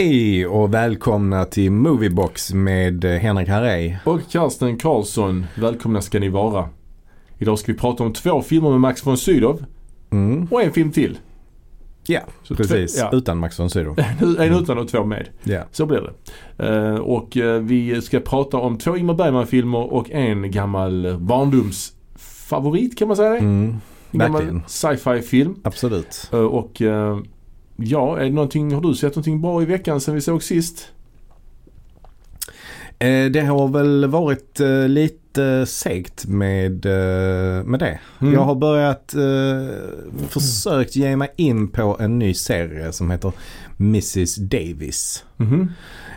Hej och välkomna till Moviebox med Henrik Harrey. Och Karsten Karlsson, välkomna ska ni vara. Idag ska vi prata om två filmer med Max von Sydow Mm. och en film till. Ja, Så precis. två- ja. Utan Max von Sydow. En utan och två med. Ja. Så blir det. Eh, och eh, vi ska prata om två Ingmar Bergman-filmer och en gammal barndomsfavorit kan man säga det? Mm. Gammal Verkligen. sci-fi film. Absolut. Eh, och ja, är det någonting, har du sett någonting bra i veckan sen vi såg sist? Eh, det har väl varit eh, lite segt med, eh, med det. Mm. Jag har börjat eh, försökt ge mig in på en ny serie som heter Mrs Davis. Mhm.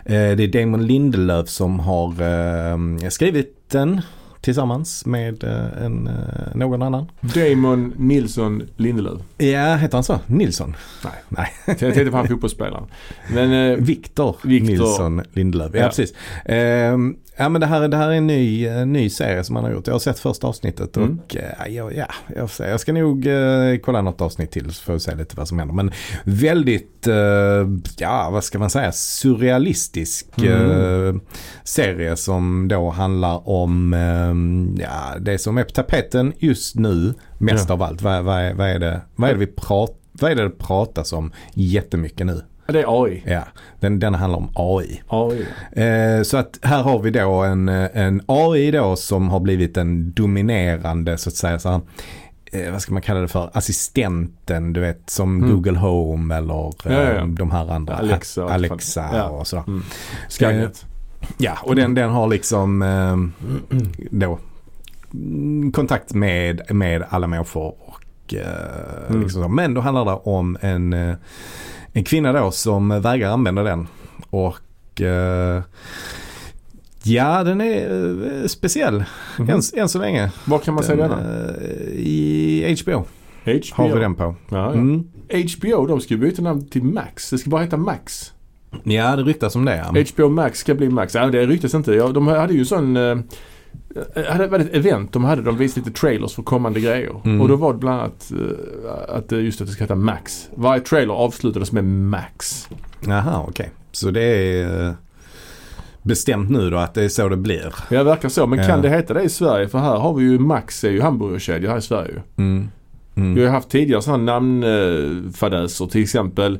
Eh, det är Damon Lindelöf som har eh, skrivit den tillsammans med eh, en, eh, någon annan. Damon Nilsson Lindelöf. Ja, heter han så? Nilsson? Nej. Nej. Jag tänkte på han fotbollsspelaren. Men eh, Victor, Victor. Nilsson Lindelöf. Ja, Ja. precis. Ehm, ja, men det här, det här är en ny, en ny serie som han har gjort. Jag har sett första avsnittet Mm. och eh, ja, ja, jag, jag ska nog eh, kolla något avsnitt till får vi se lite vad som händer. Men väldigt, eh, ja vad ska man säga, surrealistisk Mm. eh, serie som då handlar om eh, ja, det som är på tapeten just nu mest Ja. av allt. Vad, vad, är, vad, är det, vad är det vi pratar vad är det det pratas om jättemycket nu? Det är AI. Ja, den, den handlar om AI. AI. Eh, så att här har vi då en, eh, en AI då som har blivit en dominerande så att säga så här, eh, vad ska man kalla det för, assistenten du vet som Mm. Google Home eller eh, Ja, ja, ja. de här andra. Alexa Alexa. Ja. och sådär. Mm. Skynet. Ja, och den, den har liksom eh, då kontakt med, med alla människor. Och, eh, Mm. liksom. Men då handlar det om en, eh, en kvinna då som vägrar använda den. Och eh, ja, den är eh, speciell Mhm. än, än så länge. Var kan man se Den, denna? eh, I HBO HBO. har vi den på. Ja, ja. Mm. HBO, de ska ju byta namn till Max. Det ska bara heta Max. Ja, det ryktas om det. ja. HBO Max ska bli Max. Ja, det ryktas inte. Ja, de hade ju en sån... Eh, hade var det ett event de hade. De visade lite trailers för kommande grejer. Mm. Och då var det bland annat eh, att eh, just att det ska heta Max. Varje trailer avslutades med Max. Jaha, okej. Så det är eh, bestämt nu då att det är så det blir. Ja, det verkar så. Men Ja. kan det heta det i Sverige? För här har vi ju Max är ju hamburgerkedja här i Sverige. Mm. Mm. Vi har haft tidigare sådana namnfadäser. Till exempel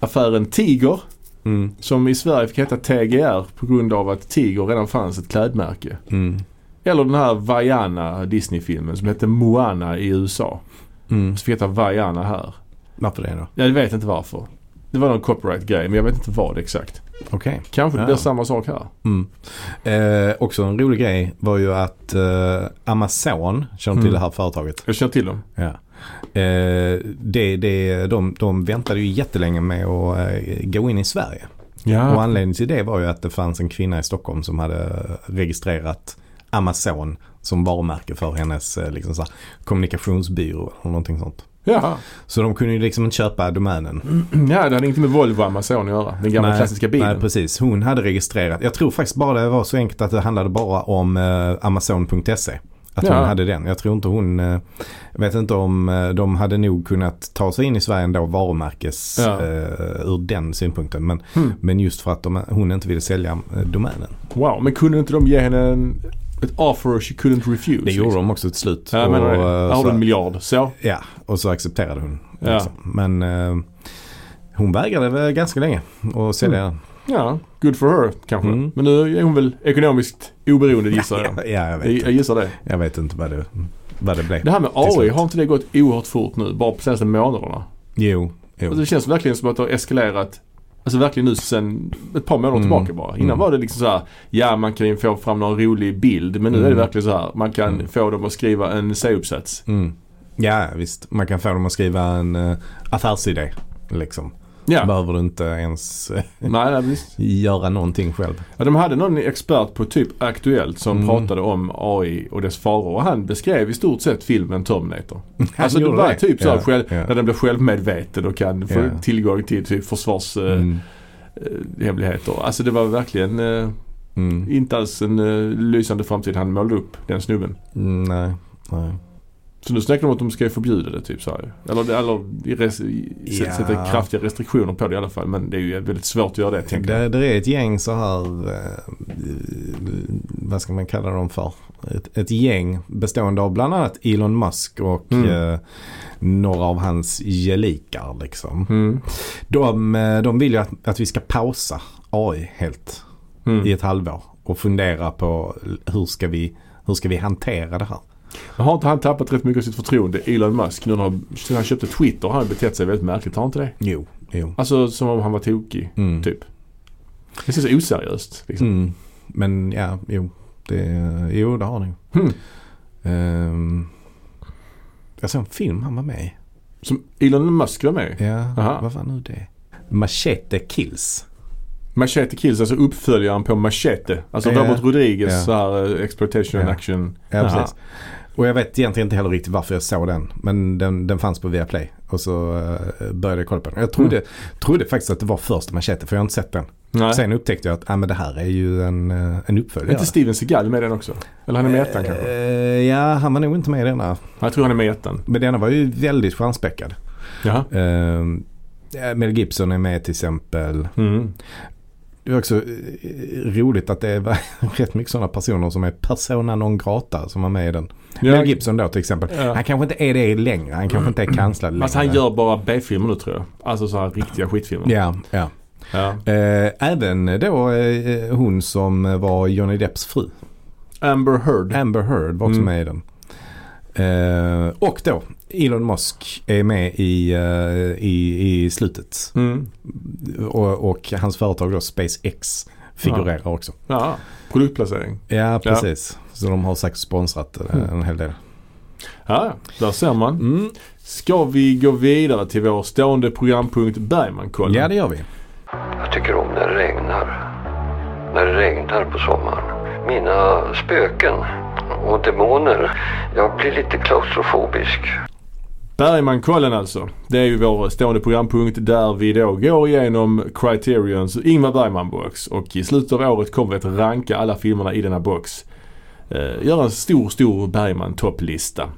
affären Tiger. Mm. Som i Sverige fick heta TGR på grund av att Tiger redan fanns ett klädmärke. Mm. Eller den här Vaiana Disney-filmen som hette Moana i USA. Mm. Så fick heta Vaiana här. Varför det då? Jag vet inte varför. Det var någon copyright-grej men jag vet inte vad exakt. Okej. Kanske det Ja. blir samma sak här. Mm. Eh, också en rolig grej var ju att eh, Amazon, känner till Mm. det här företaget? Jag känner till dem. Ja. Eh, det, det, de, de väntade ju jättelänge med att eh, gå in i Sverige. Och Ja. anledningen till det var ju att det fanns en kvinna i Stockholm som hade registrerat Amazon som varumärke för hennes eh, liksom så här, kommunikationsbyrå eller någonting sånt. Ja. Så de kunde ju liksom inte köpa domänen. ja, det hade inte med Volvo Amazon att göra. Den gamla Nej, klassiska bilen. Nej, precis. Hon hade registrerat. Jag tror faktiskt bara det var så enkelt att det handlade bara om eh, Amazon.se. Att Ja. hon hade den. Jag tror inte hon, eh, vet inte om eh, de hade nog kunnat ta sig in i Sverige ändå varumärkes Ja. eh, ur den synpunkten. Men, Hmm. men just för att de, hon inte ville sälja eh, domänen. Wow, men kunde inte de ge henne en, ett offer she couldn't refuse? Det gjorde liksom? de också till slut. Ja, jag menar det. Och, eh, har du en miljard. Så. Ja, och så accepterade hon. Ja. Liksom. Men eh, hon vägrade väl ganska länge att sälja den. Ja, good for her kanske. Mm. Men nu är hon väl ekonomiskt oberoende gissar jag. Ja, ja, jag vet Jag, jag gissar det. Jag vet inte vad det, vad det blev. Det här med AI, har inte det gått oerhört fort nu? Bara på senaste månaderna? Jo, jo. Alltså det känns verkligen som att det har eskalerat Alltså verkligen nu sen ett par månader Mm. tillbaka bara. Innan Mm. var det liksom så här, ja man kan ju få fram någon rolig bild men nu är det Mm. verkligen så här, man kan Mm. få dem att skriva en C-uppsats. Mm. Ja visst, man kan få dem att skriva en uh, affärsidé. Liksom. Ja, Behöver du inte ens eh, nej, nej göra någonting själv. Ja, de hade någon expert på typ Aktuellt som Mm. pratade om AI och dess faror och han beskrev i stort sett filmen Terminator. Alltså det var typ så Ja, själv, ja. när den blir självmedveten och kan få Ja. tillgång till typ försvarshemligheter. Mm. Eh, alltså det var verkligen eh, Mm. inte alls en eh, lysande framtid han målade upp den snubben. Mm, nej, nej. Så nu snackar de om att de ska förbjuda det typ så här. Eller, eller res, Ja. sätta kraftiga restriktioner på det i alla fall. Men det är ju väldigt svårt att göra det tänker jag. Det, det är ett gäng så här, eh, vad ska man kalla dem för? Ett, ett gäng bestående av bland annat Elon Musk och Mm. eh, några av hans gelikar liksom. Mm. De, eh, de vill ju att, att vi ska pausa AI helt Mm. i ett halvår och fundera på hur ska vi, hur ska vi hantera det här? Har inte han tappat rätt mycket av sitt förtroende, Elon Musk, nu när han, han köpte Twitter har han betett sig väldigt märkligt, har han inte det? Jo, jo. Alltså som om han var tokig, Mm. typ. Det känns oseriöst. Liksom. Mm. Men ja, jo. Det, jo, det har ni. Hmm. Um, jag såg en film han var med i. Som Elon Musk var med. Ja, Aha. vad var nu det? Machete Kills. Machete Kills, alltså uppföljaren på Machete. Alltså Ja. Robert Rodriguez Ja. så här eh, exploitation Ja. action. Ja, precis. Och jag vet egentligen inte heller riktigt varför jag såg den. Men den, den fanns på Viaplay. Och så uh, började jag kolla på den. Jag trodde, trodde faktiskt att det var första Machete för jag har inte sett den. Nej. Sen upptäckte jag att ah, men det här är ju en, eh, en Är uppföljare. inte Steven Seagal med den också? Eller han är med i ettan kanske? Eh, ja, han var nog inte med i denna. Jag tror han är med i ettan. Men denna var ju väldigt stjärnspäckad. Jaha. Uh, Mel Gibson är med till exempel. Mm. Det är också eh, roligt att det är rätt mycket sådana personer som är persona non grata som var med i den. Mel Gibson då till exempel. Ja. Han kanske inte är det längre. Han kanske inte är kanslad längre. Alltså han gör bara B-filmer nu tror jag. Alltså så här riktiga skitfilmer. Ja, ja. Ja. Eh, även då eh, hon som var Johnny Depps fru. Amber Heard. Amber Heard var också Mm. med i den. Eh, och då Elon Musk är med i, eh, i, i slutet. Mm. Och, och hans företag då SpaceX figurerar också. Ja, produktplacering. Ja, precis. Så de har säkert sponsrat eh, Mm. en hel del. Ja, där ser man. Mm. Ska vi gå vidare till vår stående programpunkt Bergmankollen? Ja, det gör vi. Jag tycker om när det regnar. När det regnar på sommaren. Mina spöken och demoner. Jag blir lite klaustrofobisk. Bergmankollen alltså. Det är ju vår stående programpunkt där vi då går igenom Criterions Ingmar Bergman-box. Och i slutet av året kommer vi att ranka alla filmerna i denna box. Eh, göra en stor, stor Bergman-topplista.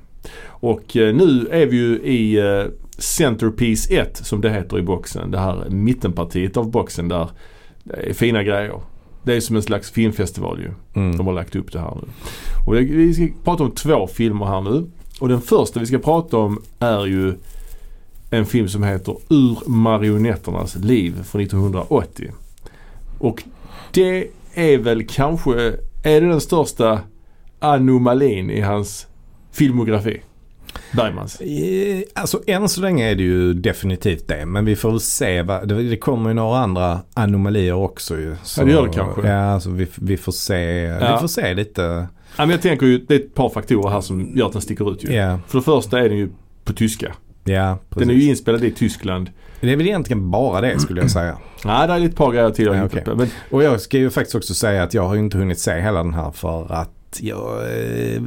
Och eh, nu är vi ju i eh, Centerpiece 1 som det heter i boxen. Det här mittenpartiet av boxen där det är fina grejer. Det är som en slags filmfestival ju. Mm. De har lagt upp det här nu. Och det- vi ska prata om två filmer här nu. Och den första vi ska prata om är ju en film som heter Ur marionetternas liv från 1980. Och det är väl kanske, är det den största anomalin i hans filmografi? Bergmans. Eh, Alltså än så länge är det ju definitivt det. Men vi får väl se. Vad, det, det kommer ju några andra anomalier också ju. Så, Ja, det gör det kanske. Ja, alltså vi, vi får se. Ja. Vi får se lite. Ja, men jag tänker ju, det är ett par faktorer här som gör att den sticker ut ju. Ja, För det första är den ju på tyska. ja precis. Den är ju inspelad i Tyskland. Det är väl egentligen bara det skulle jag säga. Nej, det är ett par grejer till jag Ja, på. Men Och jag ska ju faktiskt också säga att jag har inte hunnit se hela den här för att jag eh,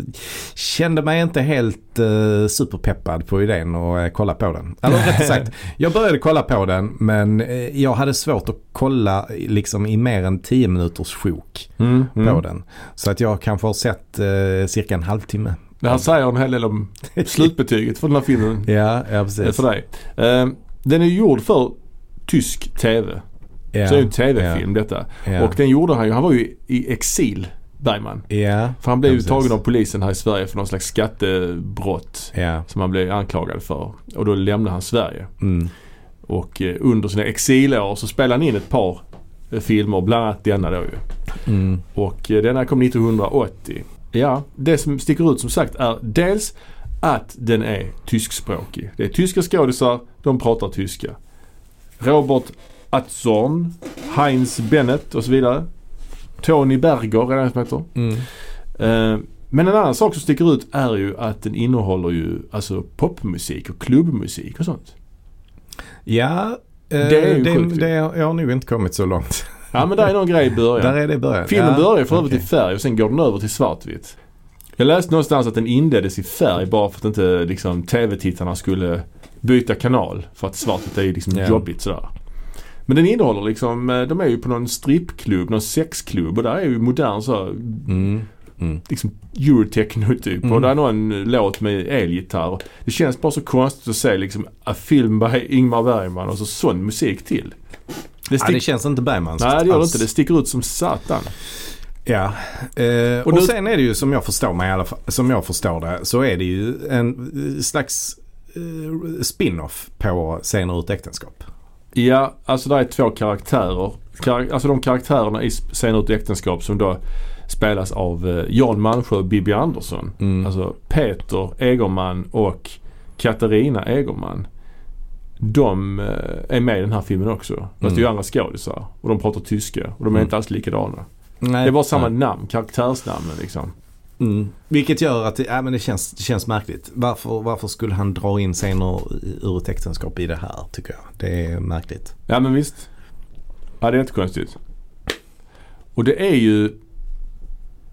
kände mig inte helt eh, superpeppad på idén att eh, kolla på den. Eller rättare sagt, jag började kolla på den men eh, jag hade svårt att kolla liksom i mer än 10 minuters sjok Mm, på mm. den. Så att jag kanske har sett eh, cirka en halvtimme. Det här säger en hel del om slutbetyget för den här filmen. Ja, ja precis. För dig. Eh, Den är gjord för tysk TV. Ja, Så det är ju en TV-film detta. Ja, Och den gjorde han ju, han var ju i exil, Bergman. ja, För han blev precis. tagen av polisen här i Sverige för någon slags skattebrott. ja. Som han blev anklagad för. Och då lämnade han Sverige. Mm. Och eh, under sina exilår så spelade han in ett par eh, filmer, bland annat denna då ju. Mm. Och eh, denna kom 1980. Ja, det som sticker ut som sagt är dels att den är tyskspråkig. Det är tyska skådisar, de pratar tyska. Robert Atzorn, Heinz Bennett och så vidare. Tony Berger är det som heter. Mm. Eh, Men en annan sak som sticker ut är ju att den innehåller ju alltså popmusik och klubbmusik och sånt. Ja, eh, Det är ju det, sjukt det, jag har nog inte kommit så långt. Ja men där är någon grej i början. Där är det i början. Filmen ja, börjar för övrigt okej. i färg och sen går den över till svartvitt. Jag läste någonstans att den inleddes i färg bara för att inte liksom tv-tittarna skulle byta kanal. För att svartvitt är ju liksom Ja. jobbigt sådär. Men den innehåller liksom, eh, de är ju på någon strippklubb, någon sexklubb och där är ju modern så här Mm. Mm. liksom eurotechno typ. Mm. Och det är någon låt med elgitarr. Det känns bara så konstigt att se liksom en film by Ingmar Bergman och så sån musik till. Det Ja, stick- det känns inte Bergmans. Nej det gör det inte. Det sticker ut som satan. Ja. Eh, och Och sen är det ju som jag förstår mig i alla fall, som jag förstår det så är det ju en eh, slags eh, spin-off på Scener ur ett äktenskap. Ja, alltså det är två karaktärer. Kar- alltså de karaktärerna i Scener ut äktenskap som då spelas av eh, Jan Malmsjö och Bibi Andersson. Mm. Alltså Peter Egerman och Katarina Egerman. De eh, är med i den här filmen också. Fast det är ju Mm. andra skådisar. Och de pratar tyska. Och de är Mm. inte alls likadana. Nej, Det är bara samma nej. namn, karaktärsnamnen liksom. Mm. Vilket gör att det, ja, men det, känns, det känns märkligt. Varför, varför skulle han dra in scener ur ett äktenskap i det här tycker jag. Det är märkligt. Ja men visst. Ja det är jättekonstigt. Och det är ju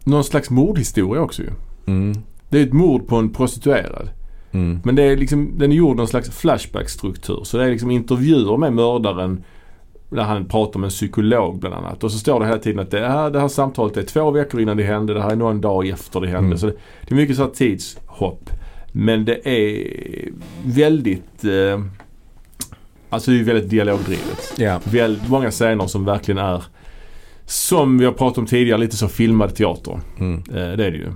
någon slags mordhistoria också ju. Mm. Det är ett mord på en prostituerad. Mm. Men det är liksom, den är gjord någon slags flashback-struktur. Så det är liksom intervjuer med mördaren där han pratar med en psykolog bland annat. Och så står det hela tiden att det här, det här samtalet är två veckor innan det hände. Det här är någon dag efter det hände. Mm. Så det, det är mycket så här tidshopp. Men det är väldigt, eh, alltså det är väldigt dialogdrivet. Ja. Väldigt många scener som verkligen är, som vi har pratat om tidigare, lite så filmad teater. Mm. Eh, det är det ju.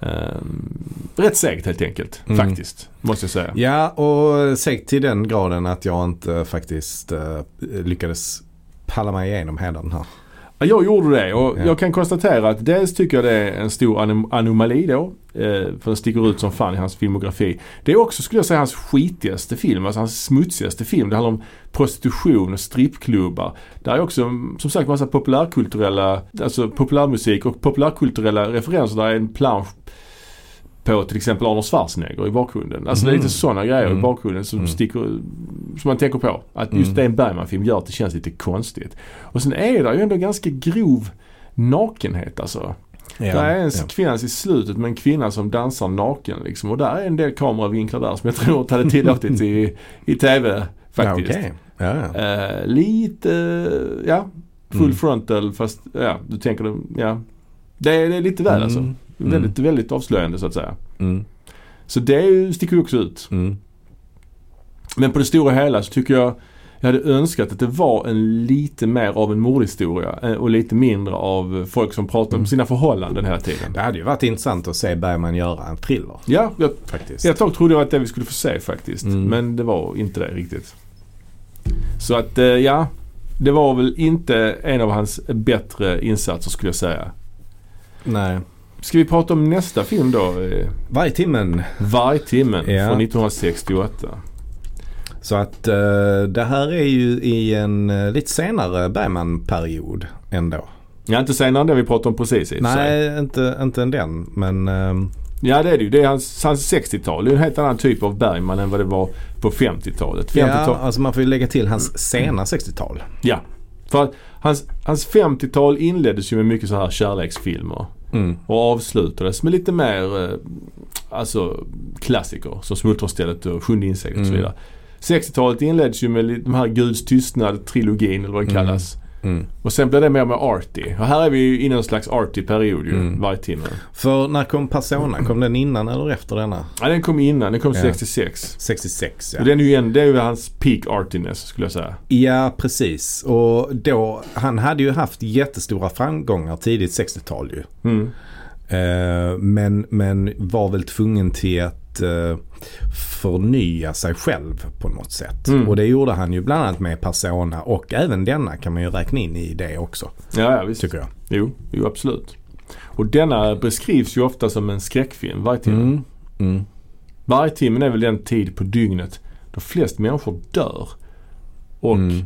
Ehm, rätt segt helt enkelt. Mm. Faktiskt. Måste jag säga. Ja, och segt till den graden att jag inte faktiskt eh, lyckades palla mig igenom hela den här. Ja, jag gjorde det och Ja. jag kan konstatera att dels tycker jag det är en stor anom- anomali då. Eh, för den sticker ut som fan i hans filmografi. Det är också skulle jag säga hans skitigaste film, alltså hans smutsigaste film. Det handlar om prostitution och strippklubbar. Där är också som sagt massa populärkulturella, alltså populärmusik och populärkulturella referenser. Där är en plansch på till exempel Arnold Schwarzenegger i bakgrunden. Alltså det är lite sådana grejer Mm. i bakgrunden som Mm. sticker, som man tänker på. Att just Mm. det en Bergman-film gör att det känns lite konstigt. Och sen är det ju ändå ganska grov nakenhet alltså. Ja. Där är en ja. sekvens i slutet med en kvinna som dansar naken liksom. Och där är en del kameravinklar där som jag tror inte hade tillåtits i, i TV faktiskt. Ja, okej. ja, ja. Eh, lite, ja, full Mm. frontal fast ja, du tänker, ja. Det är, det är lite väl alltså. Mm. Väldigt, väldigt avslöjande så att säga. Mm. Så det sticker ju också ut. Mm. Men på det stora hela så tycker jag jag hade önskat att det var en lite mer av en mordhistoria eh, och lite mindre av folk som pratar om Mm. sina förhållanden hela tiden. Det hade ju varit intressant att se Bergman göra en thriller Ja, jag, faktiskt. ett tag trodde jag att det vi skulle få se faktiskt. Mm. Men det var inte det riktigt. Så att eh, ja, det var väl inte en av hans bättre insatser skulle jag säga. Nej. Ska vi prata om nästa film då? Eh, Varje timmen. Vargtimmen Ja. från 1968. Så att eh, det här är ju i en uh, lite senare Bergman-period ändå. Ja, inte senare än det vi pratade om precis i. Nej, inte, inte än den. Men ehm, Ja det är det ju. Det är hans, hans 60-tal. Det är en helt annan typ av Bergman än vad det var på 50-talet. 50 ja, alltså man får ju lägga till hans sena 60-tal. ja. För hans, hans 50-tal inleddes ju med mycket så här kärleksfilmer. Mm. Och avslutades med lite mer eh, alltså klassiker som Smultronstället och Sjunde inseglet och så Mm. vidare. 60-talet inleddes ju med de här Guds tystnad-trilogin eller vad det Mm. kallas. Mm. Och sen blev det mer med arty. Och här är vi ju i en slags arty period ju, Mm. timme. För när kom Persona? Kom den innan eller efter denna? Ja, den kom innan. Den kom Ja. 66. 66 ja. Och den är ju en, det är ju hans peak artiness skulle jag säga. Ja, precis. Och då, han hade ju haft jättestora framgångar tidigt 60-tal ju. Mm. Eh, men, men var väl tvungen till att förnya sig själv på något sätt. Mm. Och det gjorde han ju bland annat med Persona och även denna kan man ju räkna in i det också. Ja, ja visst. Tycker jag. Jo, jo, absolut. Och denna beskrivs ju ofta som en skräckfilm, varje timme. Mm. Mm. Varje timmen är väl den tid på dygnet då flest människor dör. Och Mm.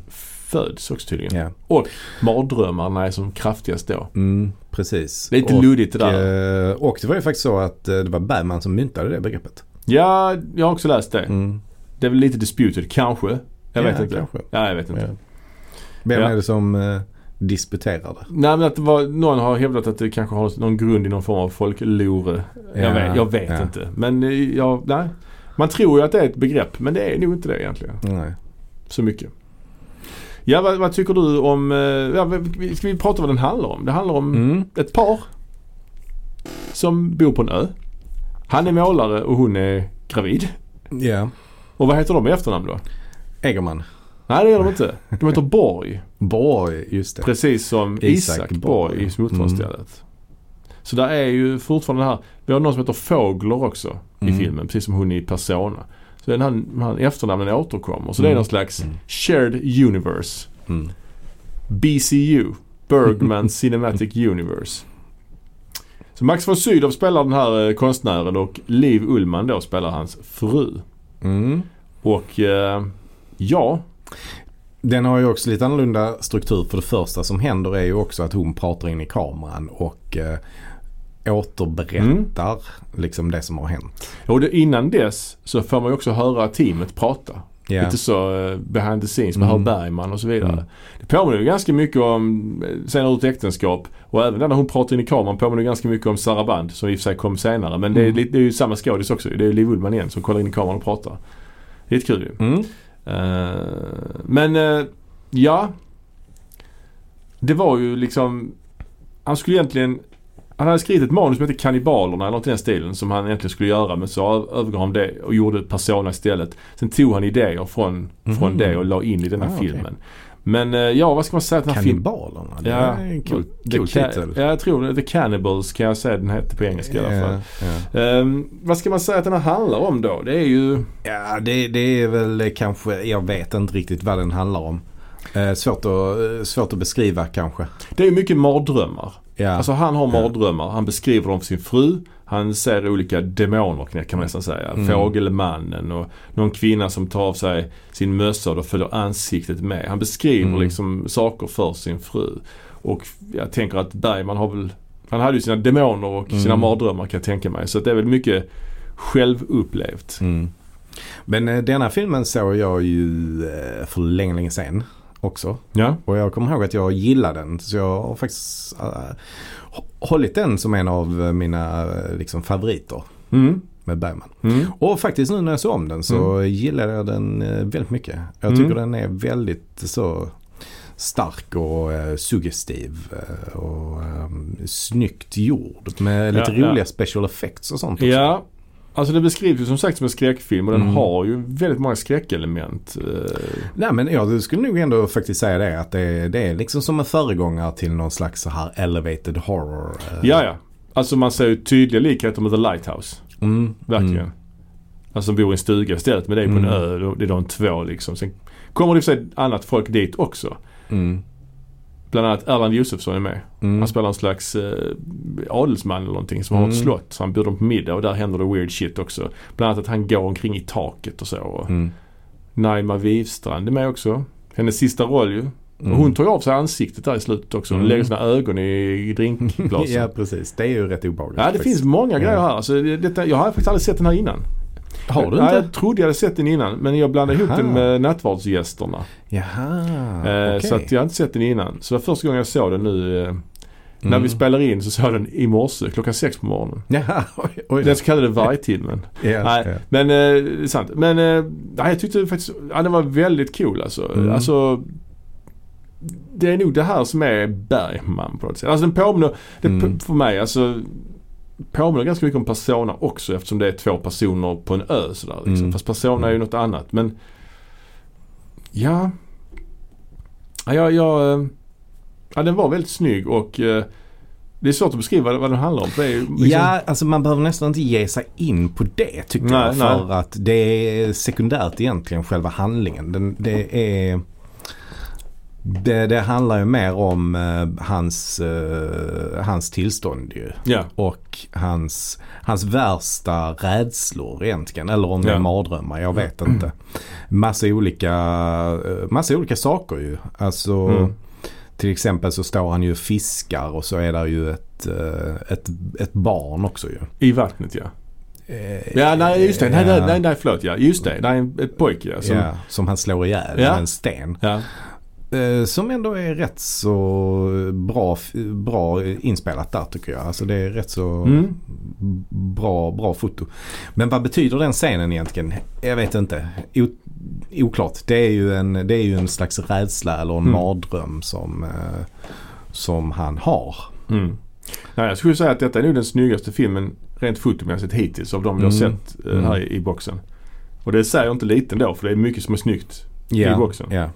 Föds också tydligen. Ja. Och mardrömmarna är som kraftigast då. Mm, precis. Det är lite och, luddigt det där. eh, och det var ju faktiskt så att eh, det var Bergman som myntade det begreppet. Ja, jag har också läst det. Mm. Det är väl lite disputed, kanske. Jag Ja, vet inte. kanske. Ja, jag vet inte. Ja. Vem är det som eh, disputerar det? Nej men att det var, någon har hävdat att det kanske har någon grund i någon form av folklore. Jag Ja, vet, jag vet ja. inte. Men jag, nej. Man tror ju att det är ett begrepp men det är nog inte det egentligen. Nej. Så mycket. Ja vad, vad tycker du om, eh, ja, ska vi prata vad den handlar om? Det handlar om Mm. ett par. som bor på en ö. Han är målare och hon är gravid. Ja. Och vad heter de i efternamn då? Egerman. Nej det gör de inte. De heter Borg. Borg, just det. Precis som Isak, Isak Borg i Smultronstället. Så där är ju fortfarande det här. Vi har någon som heter Fågler också i Mm. filmen. Precis som hon i Persona. Så den här, de här efternamnen återkommer. Så det är Mm. någon slags Mm. shared universe. Mm. BCU. Bergman Cinematic Universe. Så Max von Sydow spelar den här eh, konstnären och Liv Ullman då spelar hans fru. Mm. Och eh, ja, Den har ju också lite annorlunda struktur. För det första som händer är ju också att hon pratar in i kameran och eh, återberättar liksom det som har hänt. och det, innan dess så får man ju också höra teamet prata. Ja. Lite så eh, behind the scenes. Man Mm. hör Bergman och så vidare. Mm. Det påminner ju ganska mycket om eh, senare ut äktenskap. Och även när hon pratar in i kameran påminner ganska mycket om Sarah Band som i och för sig kom senare. Men det är, Mm. lite- det är ju samma skådis också. Det är ju Liv Ullman igen som kollar in i kameran och pratar. Lite kul ju. Mm. Eh, men eh, ja. Det var ju liksom. Han skulle egentligen. Han hade skrivit ett manus som heter Kannibalerna eller något i den stilen som han egentligen skulle göra men så övergav han det och gjorde Persona istället. Sen tog han idéer från, från Mhm. det och la in i den här Ah, filmen. Men eh, ja vad ska man säga att den här filmen... Kannibalerna. Det Ja, är en cool, cool titel. Ja, jag tror det. The Cannibals kan jag säga den hette på engelska i alla fall. Ja. Ehm, vad ska man säga att den här handlar om då? Det är ju... Ja, det, det är väl kanske, jag vet inte riktigt vad den handlar om. Eh, svårt, att, eh, svårt att beskriva kanske. Det är mycket mardrömmar. Ja. Alltså han har mardrömmar. Han beskriver dem för sin fru. Han ser olika demoner kan man nästan säga. Mm. Fågelmannen och någon kvinna som tar av sig sin mössa och då följer ansiktet med. Han beskriver Mm. liksom saker för sin fru. Och jag tänker att Bergman har väl han hade ju sina demoner och sina Mm. mardrömmar kan jag tänka mig. Så det är väl mycket självupplevt. Mm. Men eh, denna filmen såg jag ju eh, för länge, länge sedan också. Ja. Och jag kommer ihåg att jag gillade den. Så jag har faktiskt hå- hållit den som en av eh, mina eh, liksom, favoriter Mm. med Bergman. Mm. Och faktiskt nu när jag såg om den så gillade jag den eh, väldigt mycket. Jag tycker Mm. den är väldigt så stark och eh, suggestiv och eh, snyggt gjord. Med lite Ja, ja. roliga special effects och sånt också. Ja. Alltså det beskrivs ju som sagt som en skräckfilm och den Mm. har ju väldigt många skräckelement. Eh, Nej men jag skulle nog ändå faktiskt säga det att det, det är liksom som en föregångare till någon slags så här elevated horror. eh. Ja, ja. Alltså man ser ju tydliga likheter med The Lighthouse. Mm, Verkligen. Mm. Alltså de bor i en stuga istället men det är på en Mm. ö. Det är de två liksom. Sen kommer det för sig annat folk dit också. Mm, Bland annat Erland Josefsson är med. mm, Han spelar en slags eh, adelsman eller någonting som har ett Mm. slott. Så han bjuder dem på middag och där händer det weird shit också. Bland annat att han går omkring i taket och så. Och mm, Naima Wivstrand är med också. Hennes sista roll ju. mm. Och hon tar av sig ansiktet där i slutet också. Hon Mm. lägger sina ögon i, drinkglasen. ja precis, det är ju rätt obehagligt. Ja det faktiskt. finns många grejer här. Alltså, det- detta, jag har faktiskt aldrig sett den här innan. Har du inte? jag trodde jag hade sett den innan men jag blandade ihop Aha. den med nattvardsgästerna. Jaha, Eh, okej. Så att jag har inte sett den innan. Så det var första gången jag såg den nu. Eh, När Mm. vi spelar in så såg jag den i morse klockan sex på morgonen. Jaha, oj, oj. Den så kallade vargtimmen. ja, Nej, ja. men eh, sant. Men eh, nej, jag tyckte faktiskt ja, den var väldigt cool alltså. Mm. alltså. Det är nog det här som är Bergman på något sätt. Alltså den påminner, Mm. för mig alltså påminner ganska mycket om Persona också eftersom det är två personer på en ö sådär. Liksom. Mm. Fast Persona är ju något annat. Men ja. Ja, jag, eh, ja den var väldigt snygg och eh, det är svårt att beskriva vad den handlar om. Liksom, Ja, alltså man behöver nästan inte ge sig in på det tycker Nej, jag. För att det är sekundärt egentligen själva handlingen. Den, det är... Det, det handlar ju mer om eh, hans, eh, hans tillstånd ju. ja. Och hans, hans värsta rädslor egentligen. Eller om det är Ja. mardrömmar, jag vet inte. Massa olika, eh, massa olika saker ju. Alltså Mm. till exempel så står han ju och fiskar och så är där ju ett, eh, ett, ett barn också ju. I vattnet ja. Eh, Ja, nej just det. Nej, nej, nej, nej förlåt ja. Just det. Det är en, ett pojke ja. Som, ja, som han slår ihjäl Ja. med en sten. ja. Eh, Som ändå är rätt så bra, bra inspelat där tycker jag. Alltså det är rätt så Mm. bra, bra foto. Men vad betyder den scenen egentligen? Jag vet inte. O, oklart. Det är, ju en, det är ju en slags rädsla eller en Mm. mardröm som, eh, som han har. Mm. Nej, jag skulle säga att detta är nog den snyggaste filmen rent fotomässigt hittills av de vi har Mm. sett eh, här i, i boxen. Och det säger inte lite ändå för det är mycket som är snyggt. Ja, boxen. Ja.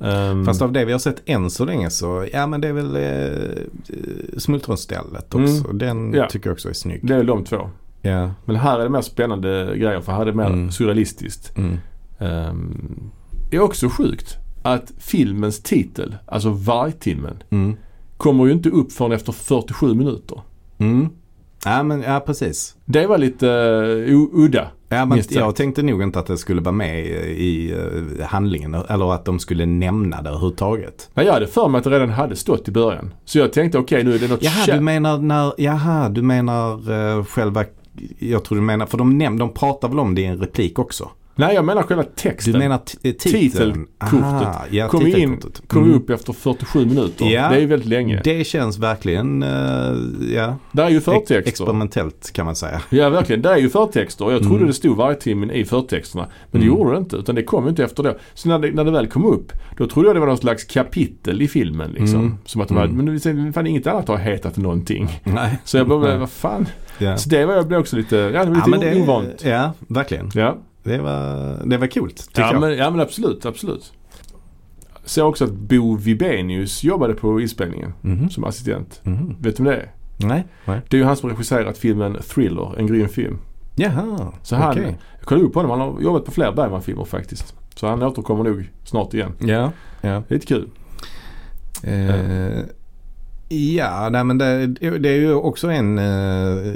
Ehm, Fast av det vi har sett än så länge så, ja men det är väl eh, Smultronstället också. Den Mm. Ja. tycker jag också är snygg. det är de två. Ja. Men här är det mer spännande grejer för här är det mer Mm. surrealistiskt. Mm. Um, det är också sjukt att filmens titel, alltså Vargtimmen, Mm. kommer ju inte upp förrän efter 47 minuter. Mm. Ja men ja precis. Det var lite uh, udda. Ja, men jag tänkte nog inte att det skulle vara med i, eh, handlingen eller att de skulle nämna det överhuvudtaget. Men jag hade för mig att det redan hade stått i början. Så jag tänkte okej nu är det något Jaha, du menar när, jaha, du menar uh, själva, jag tror du menar, för de, näm, de pratar väl om det i en replik också? Nej jag menar själva texten. Du menar eh, titeln? Titelkortet. Aha, ja, kom in, kom Mm. upp efter 47 minuter. Ja. Det är ju väldigt länge. Det känns verkligen, eh, ja, Där är ju ex- förtexter. experimentellt kan man säga. Ja verkligen, det är ju förtexter. Jag trodde Mm. det stod varje timmen i förtexterna. Men det Mm. gjorde det inte utan det kom inte efter det. Så när det, när det väl kom upp då trodde jag det var någon slags kapitel i filmen liksom. Mm. Som att de hade, Mm. men det fan inget annat har hetat någonting. Nej. Så jag bara, vad fan. Ja. Så det var jag blev också lite, ja det var Ja, lite men det, ovant. ja, verkligen. Ja. Det var, det var coolt tycker Ja jag. men, ja men absolut, absolut. Ser också att Bo Vibenius jobbade på inspelningen Mhm. som assistent. Mhm. Vet du vem det är? Nej. Nej. Det är ju han som regisserat filmen Thriller, en grym film. Jaha, Så han, okej. jag kollade upp på honom, han har jobbat på fler Bergman-filmer faktiskt. Så han återkommer nog snart igen. Ja, ja. Lite kul. Eh, ja, nej men det, det är ju också en eh,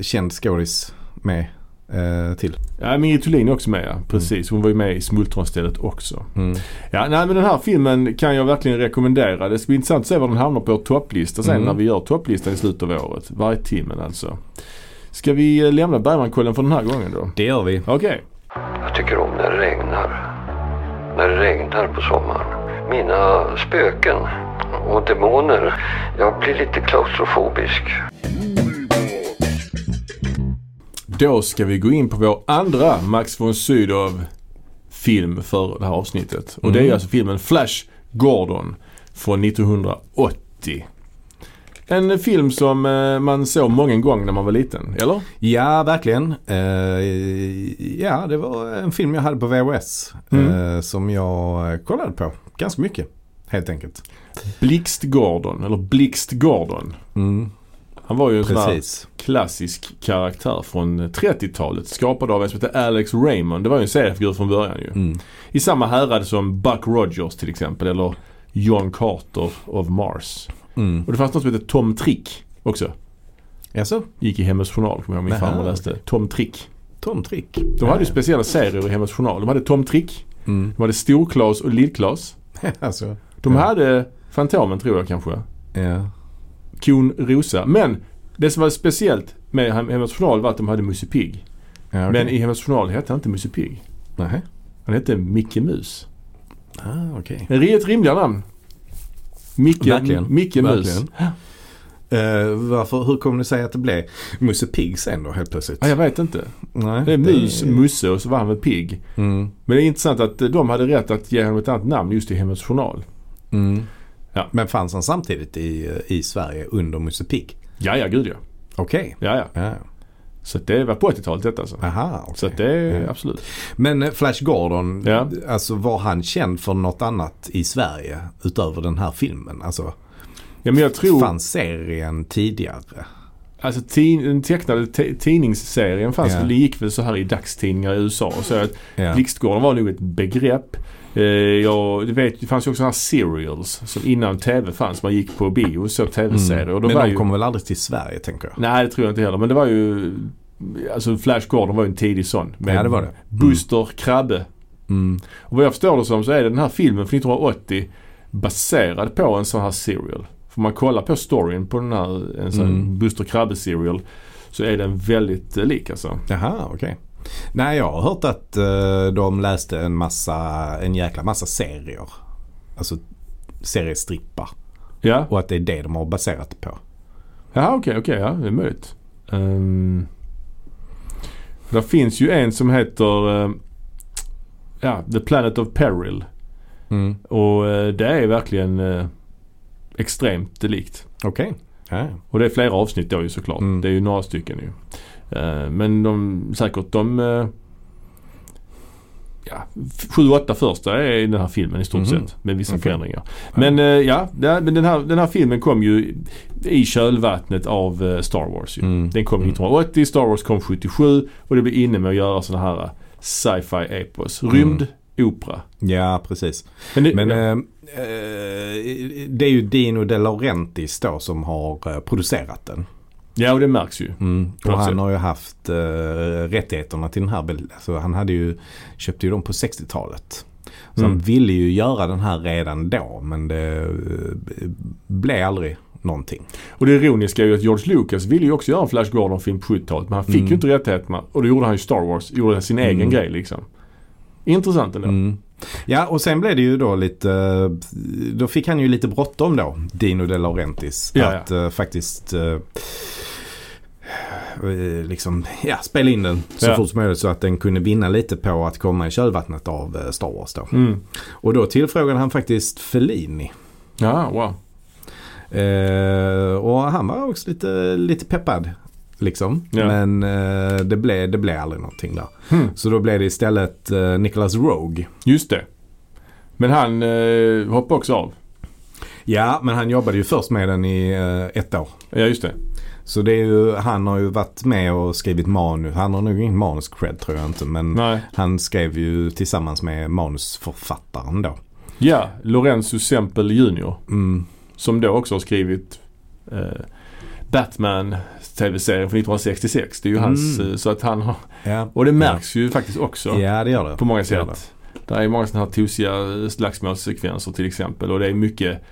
känd skådis med eh, till. Ja, men Ingrid Thulin är också med ja. Precis, hon var ju med i Smultronstället också. Mm. Ja, nej men den här filmen kan jag verkligen rekommendera. Det ska bli intressant att se var den hamnar på vår topplista sen Mm. när vi gör topplistan i slutet av året. Varje timmen alltså. Ska vi eh, lämna Bergman-kollen för den här gången då? Det gör vi. Okej. Jag tycker om när det regnar. När det regnar på sommaren. Mina spöken och demoner. Jag blir lite klaustrofobisk. Då ska vi gå in på vår andra Max von Sydow film för det här avsnittet. Och det är Mm. alltså filmen Flash Gordon från 1980. En film som eh, man såg många gånger när man var liten, eller? Ja, verkligen. Eh, ja, det var en film jag hade på VHS. Mm. Eh, som jag kollade på ganska mycket. Helt enkelt. Blixt Gordon, eller Blixt Gordon. Mm, Han var ju en sån här precis. klassisk karaktär från 30-talet. Skapad av en som heter Alex Raymond. Det var ju en seriefigur från början ju. Mm. I samma härad som Buck Rogers till exempel. Eller John Carter of Mars. Mm. Och det fanns något som hette Tom Trick också. Jaså? Gick i Hemmets Journal kommer jag ihåg min farmor läste. Tom Trick. Tom Trick. De hade ju speciella serier i Hemmets Journal. De hade Tom Trick. Mm. De hade Stor-Klas och Lill-Klas. alltså, De Ja. hade Fantomen tror jag kanske. ja. Kon Rosa. Men det som var speciellt med Hem- Hemmets Journal var att de hade Musse Pigg. ja okej. Men i Hemmets Journal hette han inte Musse Pigg. Nähä. Han hette Micke Mus. Ah. En Ett rimligare namn. Micke, Verkligen. Micke Mus. Verkligen. Eh, varför, hur kommer det sig att det blev Musse Pigg sen då helt plötsligt? Ja, jag vet inte. Nej, Det är Mus, Musse och så var han väl Pigg. Mm. Men det är intressant att eh, de hade rätt att ge honom ett annat namn just i Hemmets Journal. Mm. Ja. Men fanns han samtidigt i, i Sverige under Musse Pigg? Ja, ja, gud ja. Okej. Ja, ja. Ja. Så det var på 80-talet detta alltså. Aha, okej. Så det är Ja. absolut. Men eh, Flash Gordon, Ja. alltså var han känd för något annat i Sverige utöver den här filmen? Alltså, Ja, men jag tror... fanns serien tidigare? Alltså den tecknade tidningsserien fanns Ja. det gick väl så här i dagstidningar i USA så. Att Ja. Blixtgården var nog ett begrepp. Eh, jag, du vet, det fanns ju också sådana här serials som innan TV fanns. Man gick på bio och såg TV-serier. De Men de ju, kommer väl aldrig till Sverige tänker jag? Nej, det tror jag inte heller. Men det var ju... Alltså Flash Gordon var ju en tidig sån. Ja, det var det. Buster Krabbe. Mm. Och vad jag förstår det som så är den här filmen från 1980 baserad på en sån här serial. Får man kolla på storyn på den här en sån Mm. Buster Krabbe serial så är den väldigt eh, lik alltså. Jaha, okej. Nej, jag har hört att eh, de läste en massa, en jäkla massa serier. Alltså seriestrippar. Ja, Och att det är det de har baserat det på. Jaha okej, okej, ja det är möjligt. Um, det finns ju en som heter eh, ja, The Planet of Peril. Mm. Och eh, det är verkligen eh, extremt likt. Okej. Ja. Och det är flera avsnitt då ju såklart. Mm. Det är ju några stycken ju. Eh, men de, säkert de eh, ja, f- sju, åtta första är i den här filmen i stort Mhm. sett. Med vissa Okej. förändringar. Men eh, ja, men den här, den här filmen kom ju i kölvattnet av Star Wars ju. Mm. Den kom Mm. 1980, Star Wars kom 77 och det blev inne med att göra sådana här sci-fi epos. Mm. Rymdopera. Ja, precis. Men, det, Men ja. eh, det är ju Dino De Laurentiis då som har producerat den. Ja, och det märks ju. Mm. Och han sätt. har ju haft eh, rättigheterna till den här. Alltså, han hade ju, köpte ju dem på 60-talet. Så Mm. han ville ju göra den här redan då men det eh, blev aldrig någonting. Och det ironiska är ju att George Lucas ville ju också göra en Flash Gordon-film på 70-talet men han fick Mm. ju inte rättigheterna. Och då gjorde han ju Star Wars, gjorde sin egen Mm. grej liksom. Intressant ändå. Mm. Ja och sen blev det ju då lite, då fick han ju lite bråttom då, Dino De Laurentiis. Ja, att eh, faktiskt eh, eh, liksom, ja, spela in den så Ja. fort som möjligt så att den kunde vinna lite på att komma i kölvattnet av Star Wars då. Mm. Och då tillfrågade han faktiskt Fellini. Ja, wow. Eh, och han var också lite, lite peppad. Liksom. Ja. Men eh, det, blev, det blev aldrig någonting där. Hmm. Så då blev det istället eh, Nicholas Rogue. Just det. Men han eh, hoppade också av. Ja, men han jobbade ju först med den i eh, ett år. Ja, just det. Så det är ju, han har ju varit med och skrivit manus. Han har nog ingen manus-cred tror jag inte. Men Nej. han skrev ju tillsammans med manusförfattaren då. Ja, Lorenzo Semple Jr. Mm. Som då också har skrivit eh, Batman tv-serien från 1966. Det är ju hans, Mm. eh, så att han har, Ja. och det märks ju faktiskt också. ja, det gör det. På många Det sätt. Det är många sådana här tosiga slagsmålssekvenser till exempel och det är mycket,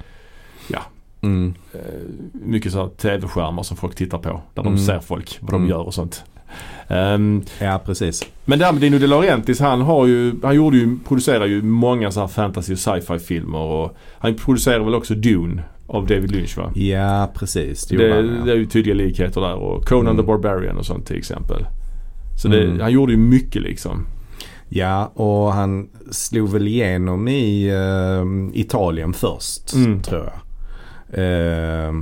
det. Mm. eh, mycket så här tv-skärmar som folk tittar på. Där Mm. de ser folk, vad de Mm. gör och sånt. Ehm, Ja, precis. men där med Dino De Laurentiis, han har ju, han gjorde ju, producerar ju många så här fantasy och sci-fi filmer och han producerar väl också Dune av David Lynch va? Ja, precis. Det Det, han, ja. det är ju tydliga likheter där och Conan Mm. the Barbarian och sånt till exempel. Så det, Mm. han gjorde ju mycket liksom. Ja, och han slog väl igenom i eh, Italien först, Mm. tror jag. Eh,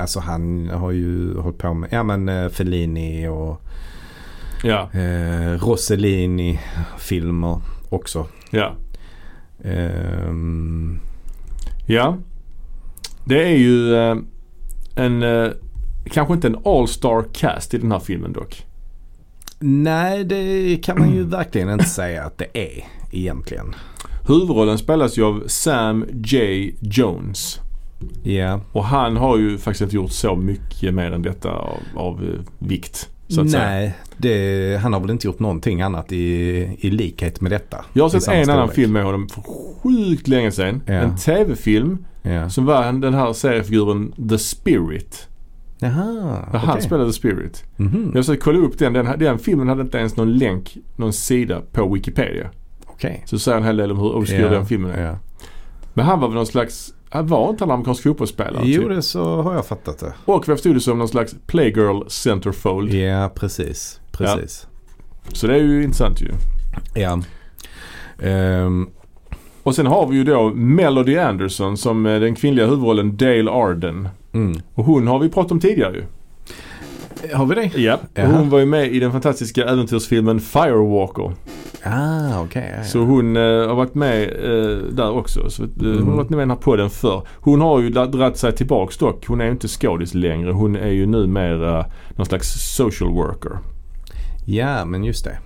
alltså han har ju hållit på med, ja men eh, Fellini och Ja, eh, Rossellini-filmer också. ja. Ehm, Ja. Det är ju eh, en, eh, kanske inte en all-star cast i den här filmen dock. nej, det kan man ju verkligen inte säga att det är egentligen. Huvudrollen spelas ju av Sam J. Jones. Ja, Och han har ju faktiskt inte gjort så mycket mer än detta av, av eh, vikt. Nej, det, han har väl inte gjort någonting annat i, i likhet med detta. Jag har sett en annan film med honom för sjukt länge sedan. Ja. En tv-film Ja. som var han- den här seriefiguren The Spirit. Jaha, Där han spelade The Spirit. Mhm, Jag försökte kolla upp den. den. Den filmen hade inte ens någon länk, någon sida på Wikipedia. Okej. Så säger en hel del om hur obskyr Ja, den filmen är. ja. Men han var väl någon slags, han var inte en amerikansk fotbollsspelare? Jo, typ. det så har jag fattat det. Och vad förstod det som någon slags playgirl centerfold. Ja, precis. Precis. Så det är ju intressant ju. Ja. Ehm, Och sen har vi ju då Melody Anderson som är den kvinnliga huvudrollen Dale Arden. mm. Och hon har vi pratat om tidigare ju. Har vi det? Ja. Jaha. hon var ju med i den fantastiska äventyrsfilmen Firewalker. Ah, okej. ja, ja. Så hon eh, har varit med eh, där också. Så, eh, Hon Mm. har varit med i den här podden förr. Hon har ju dra- dratt sig tillbaks dock. Hon är ju inte skådis längre. Hon är ju numera någon slags social worker. ja, men just det.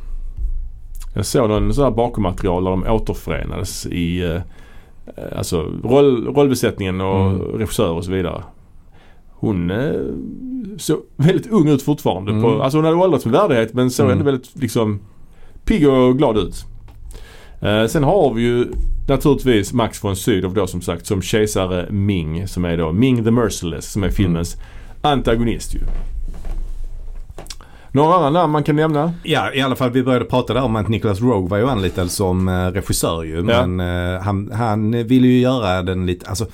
Jag såg någon sån här bakommaterial där de återförenades i eh, alltså roll, rollbesättningen och Mm. regissör och så vidare. Hon eh, såg väldigt ung ut fortfarande. På, Mm. alltså hon hade åldrats med värdighet men såg Mm. ändå väldigt liksom pigg och glad ut. Eh, sen har vi ju naturligtvis Max von Sydow då som sagt som kejsare Ming som är då Ming the Merciless som är filmens antagonist ju. Några andra namn man kan nämna? Ja, i alla fall vi började prata där om att Nicholas Rogue var ju anlitad som eh, regissör ju. Men eh, han, han ville ju göra den lite, alltså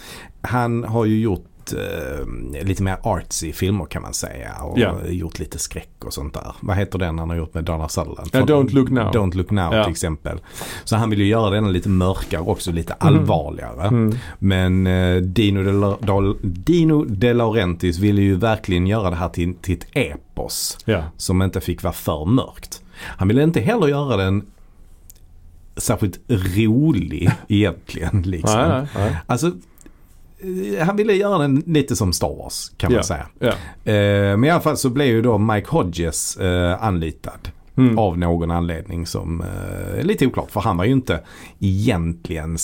han har ju gjort eh, lite mer artsy filmer kan man säga. Och Ja. gjort lite skräck och sånt där. Vad heter den han har gjort med Donald Sutherland? Ja, Don't Look Now. Don't Look Now Ja. till exempel. Så han vill ju göra den lite mörkare också, lite allvarligare. Mm. Men eh, Dino, De La- Dal- Dino De Laurentiis ville ju verkligen göra det här till, till ett epos. Ja. Som inte fick vara för mörkt. Han ville inte heller göra den särskilt rolig egentligen. Liksom. Nej, nej, nej. Alltså, han ville göra den lite som Star Wars kan man Ja. säga. Eh, men i alla fall så blev ju då Mike Hodges eh, anlitad. Mm. Av någon anledning som eh, är lite oklart. För han var ju inte egentligen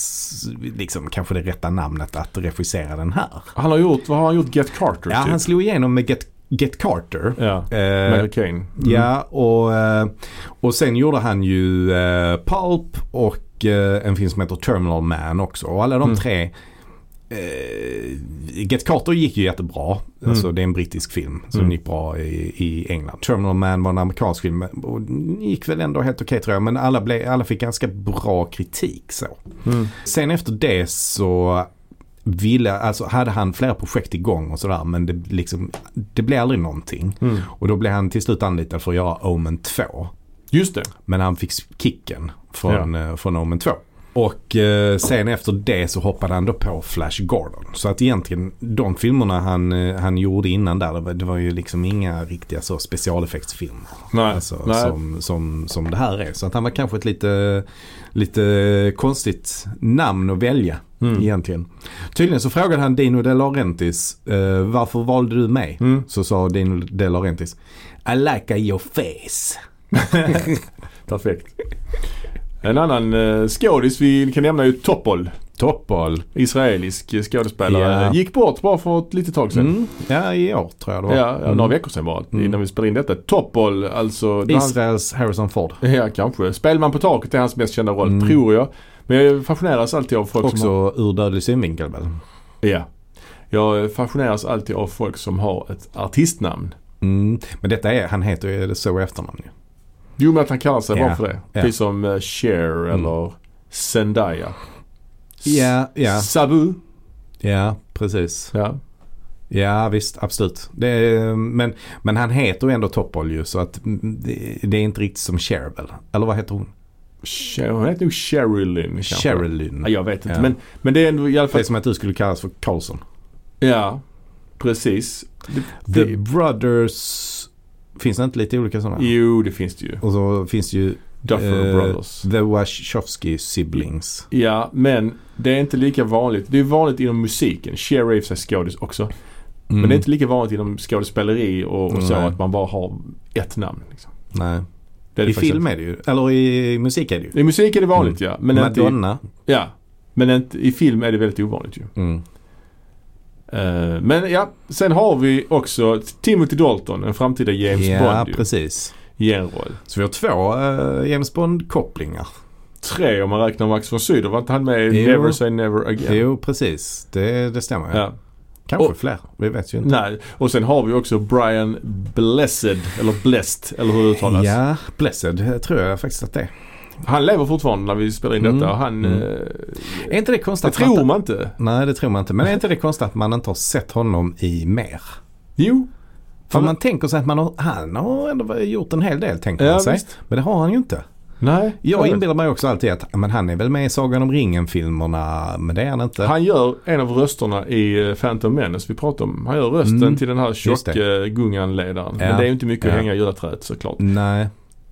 liksom, kanske det rätta namnet att regissera den här. Han har gjort, vad har han gjort? Get Carter Ja, typ? han slog igenom med Get, Get Carter. Ja. Eh, Caine. Mm. Ja, och, eh, och sen gjorde han ju eh, Pulp och eh, en film som heter Terminal Man också. Och alla de Mm. tre eh, Get Carter gick ju jättebra. Mm. Alltså det är en brittisk film som Mm. gick bra i, i England. Terminal Man var en amerikansk film och gick väl ändå helt okej tror jag. Men alla, blev, alla fick ganska bra kritik så. Mm. Sen efter det så ville, alltså hade han flera projekt igång och sådär men det, liksom, det blev aldrig någonting. Mm. Och då blev han till slut anlitad för att göra Omen 2. Just det. Men han fick kicken från, eh, från Omen 2. Och eh, sen efter det så hoppade han då på Flash Gordon. Så att egentligen de filmerna han, eh, han gjorde innan där, det var, det var ju liksom inga riktiga så specialeffektsfilmer. Nej. Alltså, nej. som, som, som det här är. Så att han var kanske ett lite, lite konstigt namn att välja Mm. egentligen. Tydligen så frågade han Dino De Laurentiis eh, varför valde du mig? Mm. Så sa Dino De Laurentiis I like your face. Perfekt. En annan uh, skådis vi kan nämna är ju Topol. Toppal. Israelisk eh, skådespelare. Ja. Gick bort bara för ett litet tag sedan. Mm. Ja, i år tror jag det var. Ja, Mm. några veckor sedan bara. Mm. Innan vi spelade in detta. Topol, alltså. var han- Israels Harrison Ford. Ja, kanske. Spelman på taket är hans mest kända roll, Mm. tror jag. Men jag fascineras alltid av folk som har... Också ur dödlig synvinkel väl? Ja. Jag fascineras alltid av folk som har ett artistnamn. Mm. Men detta är, han heter ju så i efternamn ju. Jo, men att han kallar sig Ja, bara för det. ja. Precis som uh, Cher Mm. eller Zendaya. Ja, ja. Sabu. Ja, precis. Ja. Ja, visst, absolut. Det men, men han heter ju ändå Toppol ju så att det, det är inte riktigt som Cher väl? Eller vad heter hon? Cher, hon heter nog Sherilyn. Sherilyn. Ja, jag vet inte. Ja. Men, men det är ändå i alla Det fall... är som att du skulle kallas för Carlson. Ja, precis. Det, The det, Brothers. Finns det inte lite olika sådana? jo, det finns det ju. Och så finns det ju Duffer eh, Brothers. The Wachowski Siblings. Ja, men det är inte lika vanligt. Det är vanligt inom musiken. Cher är skådis också. Mm. Men det är inte lika vanligt inom skådespeleri och, och så Nej. att man bara har ett namn. Liksom. Nej. Det är det I film är det ju. Eller i musik är det ju. I musik är det vanligt ja. Men inte i, Madonna. ja. Men inte, i film är det väldigt ovanligt ju. Eh, men ja, sen har vi också Timothy Dalton, en framtida James Ja, Bond ju, precis. i en roll. Så vi har två eh, James Bond-kopplingar. Tre om man räknar Max von Sydow. Var inte han med i. Never Say Never Again? Jo, precis. Det, det stämmer. Ja. Ja. Kanske Och- fler. Vi vet ju inte. Nej, och sen har vi också Brian Blessed, eller Blessed, eller hur det uttalas. Ja, Blessed eh, tror jag faktiskt att det är. Han lever fortfarande när vi spelar in Mm. detta. Han, Mm. eh, Är inte det konstigt det att man tror man inte. Nej, det tror man inte. Men är inte det konstigt att man inte har sett honom i mer? Jo. För Han- man tänker sig att man har, han har ändå gjort en hel del tänker Ja, man sig. visst. Men det har han ju inte. Nej. Jag inbillar mig också alltid att men han är väl med i Sagan om ringen-filmerna. Men det är han inte. Han gör en av rösterna i eh, Phantom Menace vi pratade om. Han gör rösten Mm, till den här tjocka Gungan-ledaren. Ja. Men det är ju inte mycket att Ja. hänga i julaträdet såklart. Nej,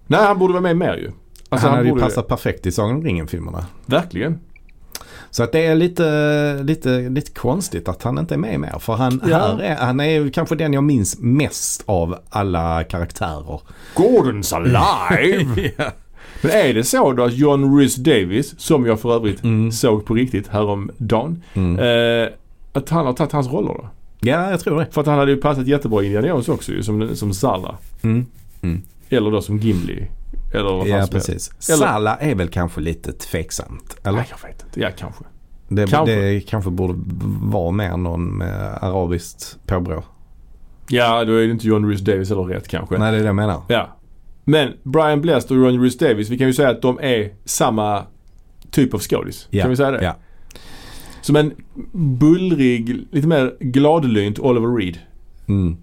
Nej, han borde vara med mer ju. Alltså, han, han, hade ju passat perfekt i Sagan om ringen-filmerna. Verkligen. Så att det är lite, lite, lite konstigt att han inte är med mer. För han, Ja. här är, han är kanske den jag minns mest av alla karaktärer. Gordon's alive! ja. Men är det så då att John Rhys Davis, som jag för övrigt Mm. såg på riktigt häromdagen, Mm. eh, att han har tagit hans roller då? ja, jag tror det. För att han hade ju passat jättebra i Indiana Jones också ju, som, som Zala. Mm. Eller då som Gimli. Eller vad Ja, precis. Eller- Sala är väl kanske lite tveksamt. Eller? Nej, jag vet inte. Ja, kanske. Det kanske. det kanske borde vara mer någon med arabiskt påbrå. Ja, då är det inte John Rhys Davis eller rätt kanske. Nej, det är det jag menar. Ja. Men Brian Blessed och John Rhys Davis, vi kan ju säga att de är samma typ av skådis. Ja, Kan vi säga det? ja. Som en bullrig, lite mer gladlynt Oliver Reed. Mm.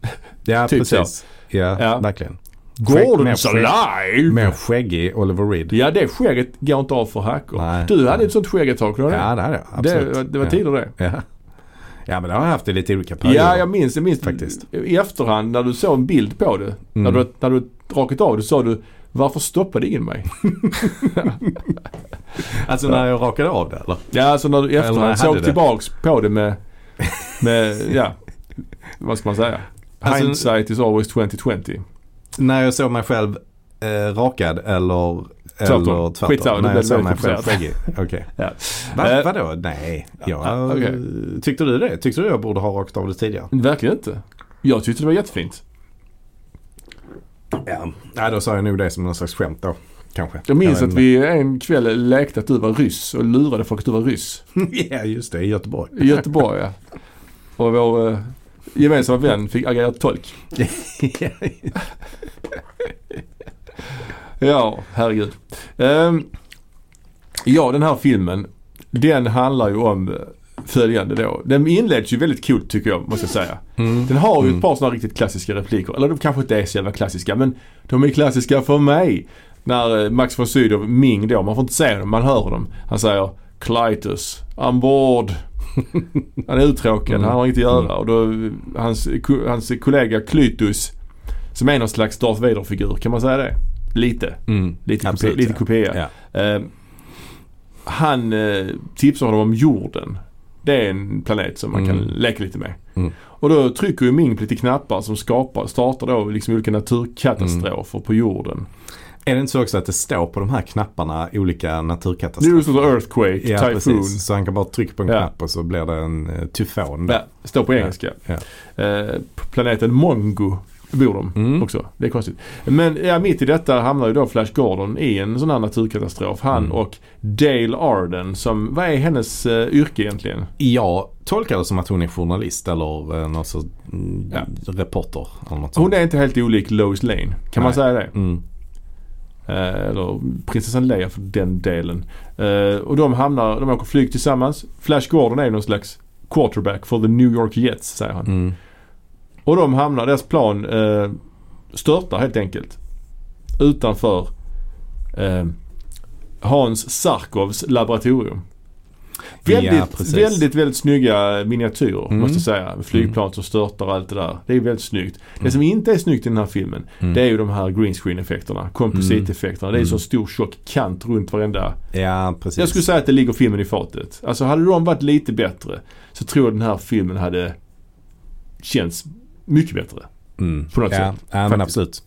Ja, Typ precis. Ja, Ja. verkligen. Gordon's alive! Mer skäggig Oliver Reed. Ja det skägget går inte av för hackor. Nej. Du hade ett sånt skägg ett tag, Ja, det hade jag. det? Absolut. det? Det var tider det. Ja. ja, men det har jag haft i lite olika perioder. Ja, jag minns, jag minns Faktiskt. i efterhand när du såg en bild på det. När, Mm. du, när du rakat av det sa du varför stoppade ingen mig? Alltså när jag rakade av det eller? Ja, alltså när du i när efterhand såg det. tillbaks på det med, med, ja, vad ska man säga? Alltså- Hindsight is always 2020. När jag såg mig själv eh, rakad eller. Eller tvärtom. Skitsamma, när blev jag såg mig själv skäggig. Okej. Ja. Eh, vadå? Nej. Jag, Ja, okej. Tyckte du det? Tyckte du jag borde ha rakat av det tidigare? Verkligen inte. Jag tyckte det var jättefint. Ja. Nej, då sa jag nog det som någon slags skämt då. Kanske. Jag minns vet att vi en kväll lekte att du var ryss och lurade folk att du var ryss. ja, just det. I Göteborg. I Göteborg ja. Och vår eh, gemensamma vän fick agera tolk. Ja, herregud. Ehm, ja, den här filmen. Den handlar ju om eh, följande då. Den inleds ju väldigt coolt tycker jag, måste jag säga. Mm. Den har ju Mm. ett par sådana riktigt klassiska repliker. Eller de kanske inte är så jävla klassiska, men de är klassiska för mig. När eh, Max von Sydow, Ming då, man får inte se dem, man hör dem. Han säger Clytus, ombord. Han är uttråkad, Mm. han har inget att göra. Och då, hans, hans kollega Klytus, som är någon slags Darth Vader-figur, kan man säga det? Lite. Mm. Lite, Absolut, lite ja. kopia. Ja. Eh, han eh, tipsar honom om jorden. Det är en planet som man kan Mm. leka lite med. Mm. Och då trycker ju Ming på lite knappar som skapar, startar då liksom olika naturkatastrofer på jorden. Är det inte så också att det står på de här knapparna olika Det är naturkatastrofer? ju som Earthquake, Ja, Typhoon. precis. Så han kan bara trycka på en Ja. knapp och så blir det en uh, tyfon. Ja, står på engelska. Ja. På planeten Mongo bor de Mm. också. Det är konstigt. Men ja, mitt i detta hamnar ju då Flash Gordon i en sån här naturkatastrof. Han Mm. och Dale Arden som, vad är hennes eh, yrke egentligen? Jag tolkar det som att hon är journalist eller uh, någon sorts mm, Ja. reporter. Eller något Hon sånt. är inte helt olik Lois Lane. Kan man Nej. säga det? Mm. Eh, eller prinsessan Leia för den delen. Eh, och de hamnar, de åker flyg tillsammans. Flash Gordon är någon slags quarterback för the New York Jets säger han. Mm. Och de hamnar, deras plan eh, störtar helt enkelt. Utanför eh, Hans Sarkovs laboratorium. Ja, Väldigt, precis. väldigt, väldigt snygga miniatyrer Mm. måste jag säga. Med flygplan som störtar och allt det där. Det är väldigt snyggt. Det Mm. som inte är snyggt i den här filmen Mm. det är ju de här green screen effekterna. Kompositeffekterna. Det är Mm. så stor tjock kant runt varenda. Ja, precis. Jag skulle säga att det ligger filmen i fatet. Alltså hade de varit lite bättre så tror jag den här filmen hade känts mycket bättre. Mm. På något ja, sätt, Ja, men absolut.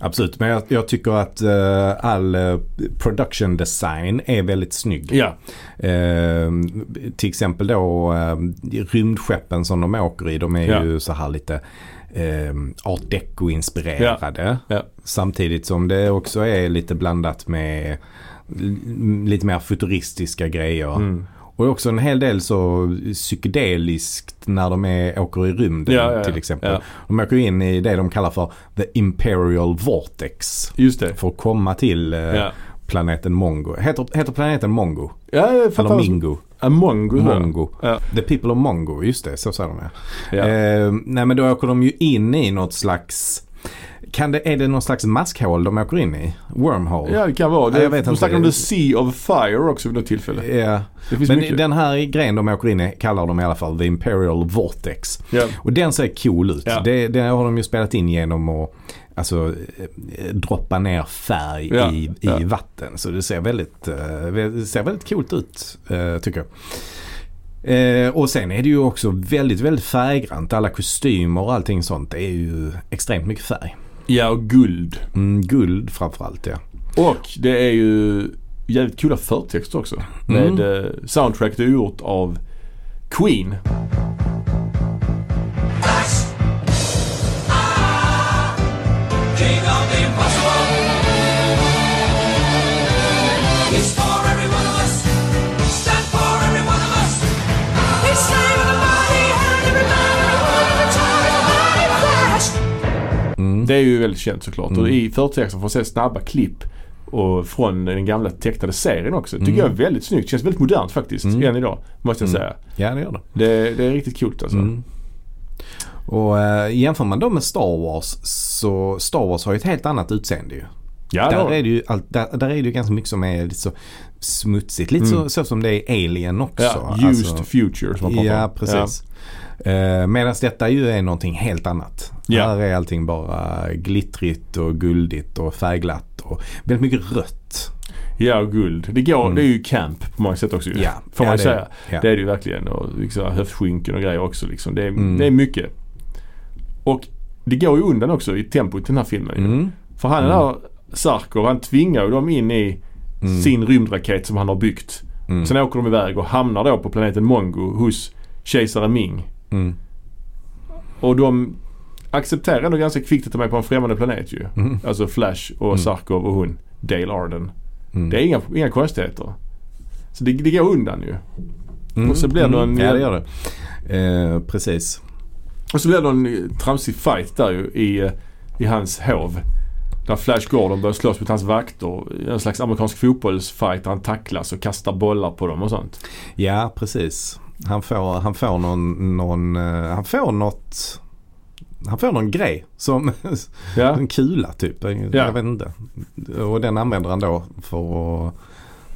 Absolut. Men jag, jag tycker att eh, all eh, production design är väldigt snygg. Ja, Eh, till exempel då eh, rymdskeppen som de åker i. De är Ja. ju så här lite eh, art deco-inspirerade. Ja. Samtidigt som det också är lite blandat med lite mer futuristiska grejer. mm. Och också en hel del så psykedeliskt när de är, åker i rymden ja, ja, till exempel. Ja, De åker in i det de kallar för The Imperial Vortex. just det. För att komma till eh, planeten Mongo. Heter, heter planeten Mongo? ja jag fattar. Eller Mingo? Ja, Mongo. Mongo. Ja. The People of Mongo, just det, så säger de. Ja. Eh, nej men då åker de ju in i något slags kan det, är det någon slags maskhål de åker in i? Wormhole? ja, det kan vara. Ja, Det, jag vet de snackar om The Sea of Fire också vid något tillfälle. Ja. Men mycket. den här grejen de åker in i kallar de i alla fall The Imperial Vortex. Ja. Och den ser cool ut. Ja. Det, det har de ju spelat in genom att alltså, eh, droppa ner färg Ja, i, i ja. vatten. Så det ser väldigt, eh, det ser väldigt coolt ut eh, tycker jag. Eh, och sen är det ju också väldigt, väldigt färggrant. Alla kostymer och allting sånt. Det är ju extremt mycket färg. Ja, och guld. Mm, guld framförallt ja. Och det är ju jävligt coola förtexter också. Mm. Med eh, soundtracket är gjort av Queen. Det är ju väldigt känt såklart. Mm. Och i förtexten får man se snabba klipp Och från den gamla tecknade serien också. Tycker Mm. jag är väldigt snyggt. Känns väldigt modernt faktiskt. Mm. Än idag. Måste jag Mm. säga. Ja det gör det. Det, det är riktigt coolt alltså. Mm. Och äh, jämför man då med Star Wars så Star Wars har ju ett helt annat utseende ju. Ja, det där, är det ju allt, där, där är det ju ganska mycket som är lite så smutsigt. Lite Mm. så, så som det är i Alien också. ja, used Alltså, future som man pratar Ja om. precis. Ja. Medan detta ju är någonting helt annat. Ja. Här är allting bara glittrigt och guldigt och färgglatt och väldigt mycket rött. Ja, och guld. Det, går, Mm. det är ju camp på många sätt också. Ja, Får ja, man det- säga. ja. Det är det ju verkligen. Och liksom höftskynken och grejer också liksom. Det är, Mm. det är mycket. Och det går ju undan också i tempot i den här filmen. Mm. För han Mm. där Sarkov han tvingar ju dem in i Mm. sin rymdraket som han har byggt. Mm. Sen åker de iväg och hamnar då på planeten Mongo hos kejsare Ming. Mm. Och de accepterar ändå ganska kvickt att de är på en främmande planet ju. Mm. Alltså Flash och Mm. Sarkov och hon Dale Arden. Mm. Det är inga, inga konstigheter. Så det, det går undan ju. Mm. och så blir det Mm. en- Ja det gör det. Eh, precis. Och så blir det en tramsig fight där ju i, eh, i hans hov. Där Flash Gordon börjar slåss mot hans vakter. En slags amerikansk fotbollsfight där han tacklas och kastar bollar på dem och sånt. Ja precis. Han får, han får någon, någon eh, han får något han får någon grej som Ja, en kula typ. Jag Ja. vet inte. Och den använder han då för att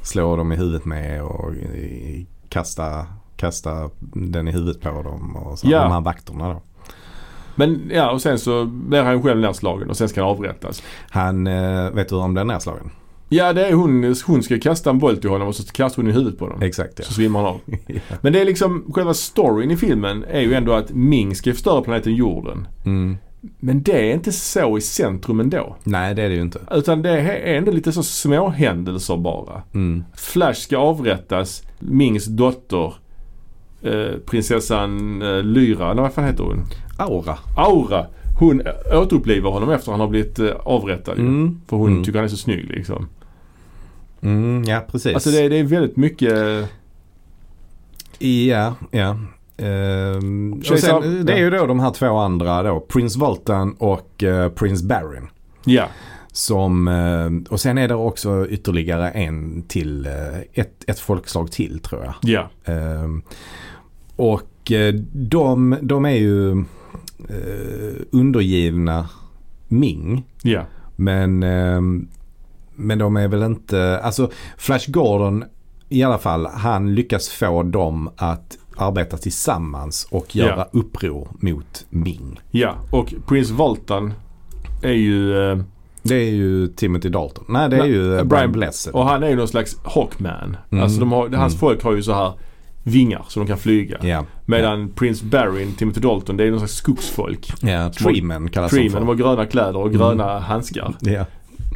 slå dem i huvudet med och kasta, kasta den i huvudet på dem och så. Ja. De här vakterna då. Men ja och sen så blir han själv nedslagen och sen ska han avrättas. Han, eh, vet du hur han blir nedslagen? Ja det är hon, hon ska kasta en boll till honom och så kastar hon i huvudet på dem. Exakt ja. Så svimmar han av. ja. Men det är liksom, själva storyn i filmen är ju ändå att Ming ska förstöra planeten jorden. Mm. Men det är inte så i centrum ändå. Nej det är det ju inte. Utan det är ändå lite så små händelser bara. Mm. Flash ska avrättas. Mings dotter, eh, prinsessan eh, Lyra, eller vad fan heter hon? Aura. Aura. Hon återupplivar honom efter han har blivit eh, avrättad. Mm. För hon Mm. tycker han är så snygg liksom. Mm, ja precis. Alltså det, det är väldigt mycket... Ja, ja. Ehm, och sen, det är ju då de här två andra då. Prins Voltan och uh, Prins Barin. Ja. Som, eh, och sen är det också ytterligare en till, eh, ett, ett folkslag till tror jag. Ja. Ehm, och eh, de, de är ju eh, undergivna Ming. Ja. Men, men de är väl inte, alltså Flash Gordon i alla fall, han lyckas få dem att arbeta tillsammans och göra Ja. uppror mot Ming. Ja. Och Prins Voltan är ju... Det är ju Timothy Dalton. Nej det är Nej, ju eh, Brian- Brian Blessed. och han är ju någon slags Hawkman. Mm. Alltså har, hans Mm. folk har ju så här vingar så de kan flyga. Ja, Medan Prins Barin, Timothy Dalton, det är någon slags skogsfolk. ja Treeman kallas Freeman, de de har för. gröna kläder och gröna handskar. Ja.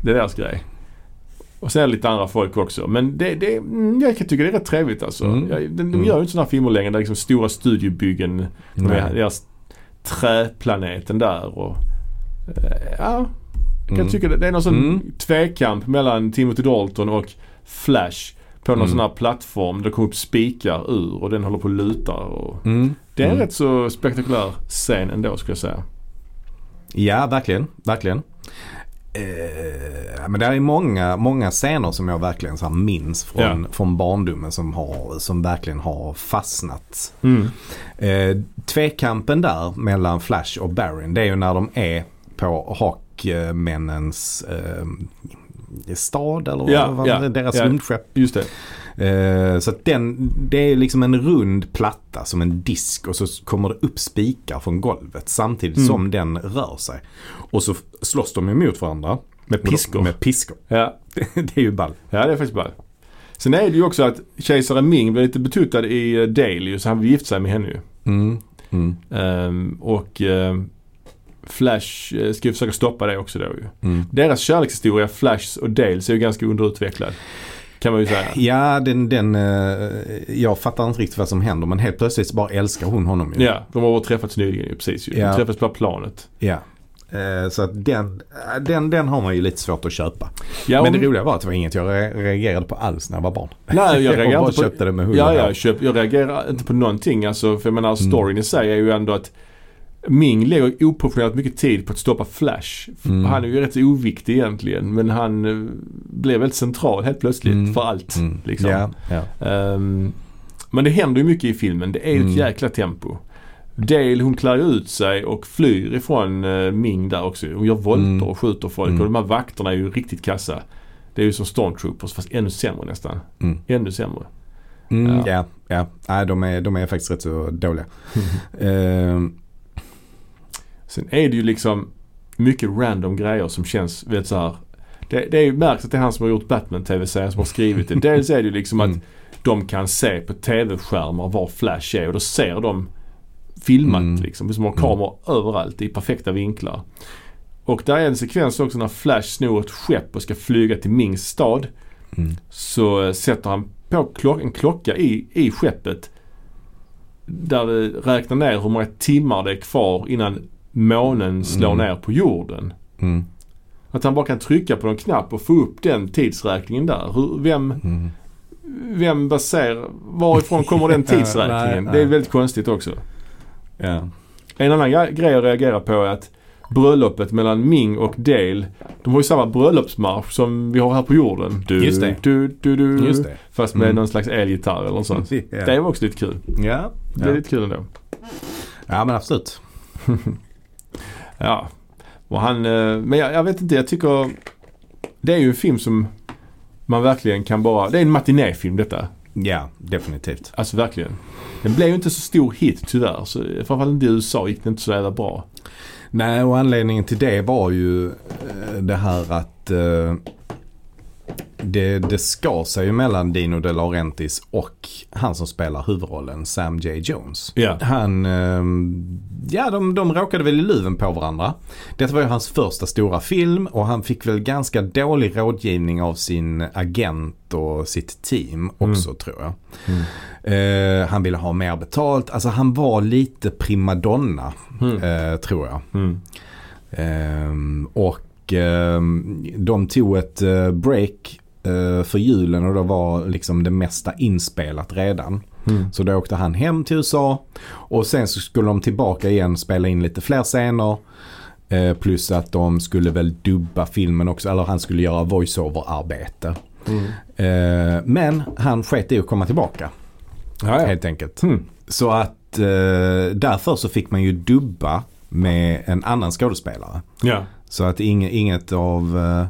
Det är deras grej. Och sen är det lite andra folk också. Men det, det, mm, jag kan tycka det är rätt trevligt alltså. Mm. Jag, de, de Mm. gör ju inte sådana här filmer längre där liksom stora studiobyggen. Nej. deras träplaneten där och eh, ja. Jag kan Mm. tycka det, det är någon sån Mm. tvekamp mellan Timothy Dalton och Flash. På någon Mm. sån här plattform där det kommer upp spikar ur och den håller på att luta. Och Mm. det är en Mm. rätt så spektakulär scen ändå skulle jag säga. Ja, verkligen. Verkligen. Eh, men det är många, många scener som jag verkligen så minns från, Ja. från barndomen som, har, som verkligen har fastnat. Mm. Eh, tvekampen där mellan Flash och Barin det är ju när de är på Hawkmännens eh, stad eller Ja, vad ja, det deras ja. rymdskepp. Just det. Eh, så att den, det är liksom en rund platta som en disk och så kommer det upp spikar från golvet samtidigt Mm. som den rör sig. Och så slåss de emot varandra. Med piskor. Med piskor. Ja. det är ju ball. Ja, det är faktiskt ball. Sen är det ju också att kejsare Ming blev lite betuttad i eh, Dale ju, så han vill gifta sig med henne ju. Mm. Mm. Ehm, och ehm, Flash eh, ska ju försöka stoppa det också då ju. Mm. Deras kärlekshistoria, Flash och Dales, är ju ganska underutvecklad. Kan man ju säga. Ja, den, den, eh, jag fattar inte riktigt vad som händer men helt plötsligt bara älskar hon honom ju. Ja, de har träffats nyligen ju, precis ju. De Ja. träffades på planet. Ja. Eh, Så att den, den, den har man ju lite svårt att köpa. Ja, Men det roliga var att det var inget jag re- reagerade på alls när jag var barn. Nej, jag reagerar bara på... köpte det med hull Ja, hår. jag, köp, jag reagerar inte på någonting. Alltså, för jag menar storyn i sig är ju ändå att Ming lägger oproportionerligt mycket tid på att stoppa Flash. Mm. Han är ju rätt oviktig egentligen men han eh, blev väldigt central helt plötsligt Mm. för allt. Mm. Liksom. Ja, ja. Ehm, men det händer ju mycket i filmen. Det är ju ett Mm. jäkla tempo. Dale hon klär ut sig och flyr ifrån uh, Ming där också. Hon gör volter Mm. och skjuter folk Mm. och de här vakterna är ju riktigt kassa. Det är ju som stormtroopers fast ännu sämre nästan. Mm. Ännu sämre. Mm, Ja. ja. Nej, de, är, de är faktiskt rätt så dåliga. Ehm, Sen är det ju liksom mycket random grejer som känns väldigt så här. Det, det är ju märks att det är han som har gjort Batman-tv-serien som har skrivit det. Dels är det ju liksom att Mm. de kan se på tv-skärmar var Flash är och då ser de filmat Mm. liksom. Som har kameror överallt i perfekta vinklar. Och där är en sekvens också när Flash snor ett skepp och ska flyga till Mings stad. mm. Så eh, sätter han på klock, en klocka i, i skeppet. Där det räknar ner hur många timmar det är kvar innan månen slår Mm. ner på jorden. Mm. Att han bara kan trycka på en knapp och få upp den tidsräkningen där. Hur, vem, Mm. vem baserar, varifrån kommer den tidsräkningen? Nej, Det är väldigt konstigt också. Ja. En annan gre- grej jag reagerar på är att bröllopet mellan Ming och Dale, de har ju samma bröllopsmarsch som vi har här på jorden. Du, Just det. Du, du, du, Just det. Fast med Mm. någon slags elgitarr eller något sånt. Ja. Det var också lite kul. Ja. Det är Ja. lite kul ändå. ja, men absolut. Ja. Och han, eh, men jag, jag vet inte, jag tycker det är ju en film som man verkligen kan bara, det är en matinéfilm detta. Ja, definitivt. Alltså verkligen. Den blev ju inte så stor hit tyvärr. Så, framförallt inte i USA gick det inte så jävla bra. Nej, och anledningen till det var ju eh, det här att eh, det, det skar sig ju mellan Dino De Laurentiis och han som spelar huvudrollen, Sam J. Jones. Ja. Han, eh, ja de, de råkade väl i luven på varandra. Detta var ju hans första stora film och han fick väl ganska dålig rådgivning av sin agent och sitt team också tror jag. Mm. Eh, han ville ha mer betalt. Alltså han var lite primadonna Mm. eh, tror jag. Mm. Ehm, och ehm, de tog ett eh, break för julen och då var liksom det mesta inspelat redan. Mm. Så då åkte han hem till USA och sen så skulle de tillbaka igen spela in lite fler scener. Eh, plus att de skulle väl dubba filmen också, eller han skulle göra voiceover-arbete. Mm. Eh, men han sket i att komma tillbaka Ja, ja. helt enkelt. Mm. Så att eh, därför så fick man ju dubba med en annan skådespelare. ja. Så att inget, inget av, eh,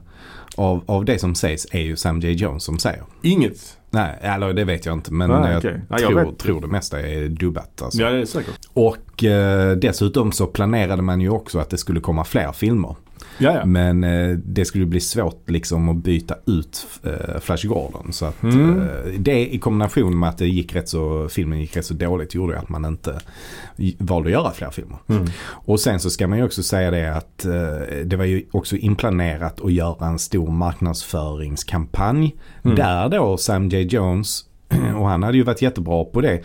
av, av det som sägs är ju Sam J. Jones som säger. Inget. Nej, eller det vet jag inte men Nej, jag, jag tror, vet. tror det mesta är dubbat. Alltså. Ja, det är säkert. Och eh, dessutom så planerade man ju också att det skulle komma fler filmer. Ja, ja. Men eh, det skulle bli svårt liksom att byta ut eh, Flash Gordon. Så att Mm. eh, det i kombination med att det gick rätt så, filmen gick rätt så dåligt gjorde att man inte valde att göra fler filmer. Mm. Och sen så ska man ju också säga det att eh, det var ju också inplanerat att göra en stor marknadsföringskampanj. Mm. Där då Sam J. Jones, och han hade ju varit jättebra på det.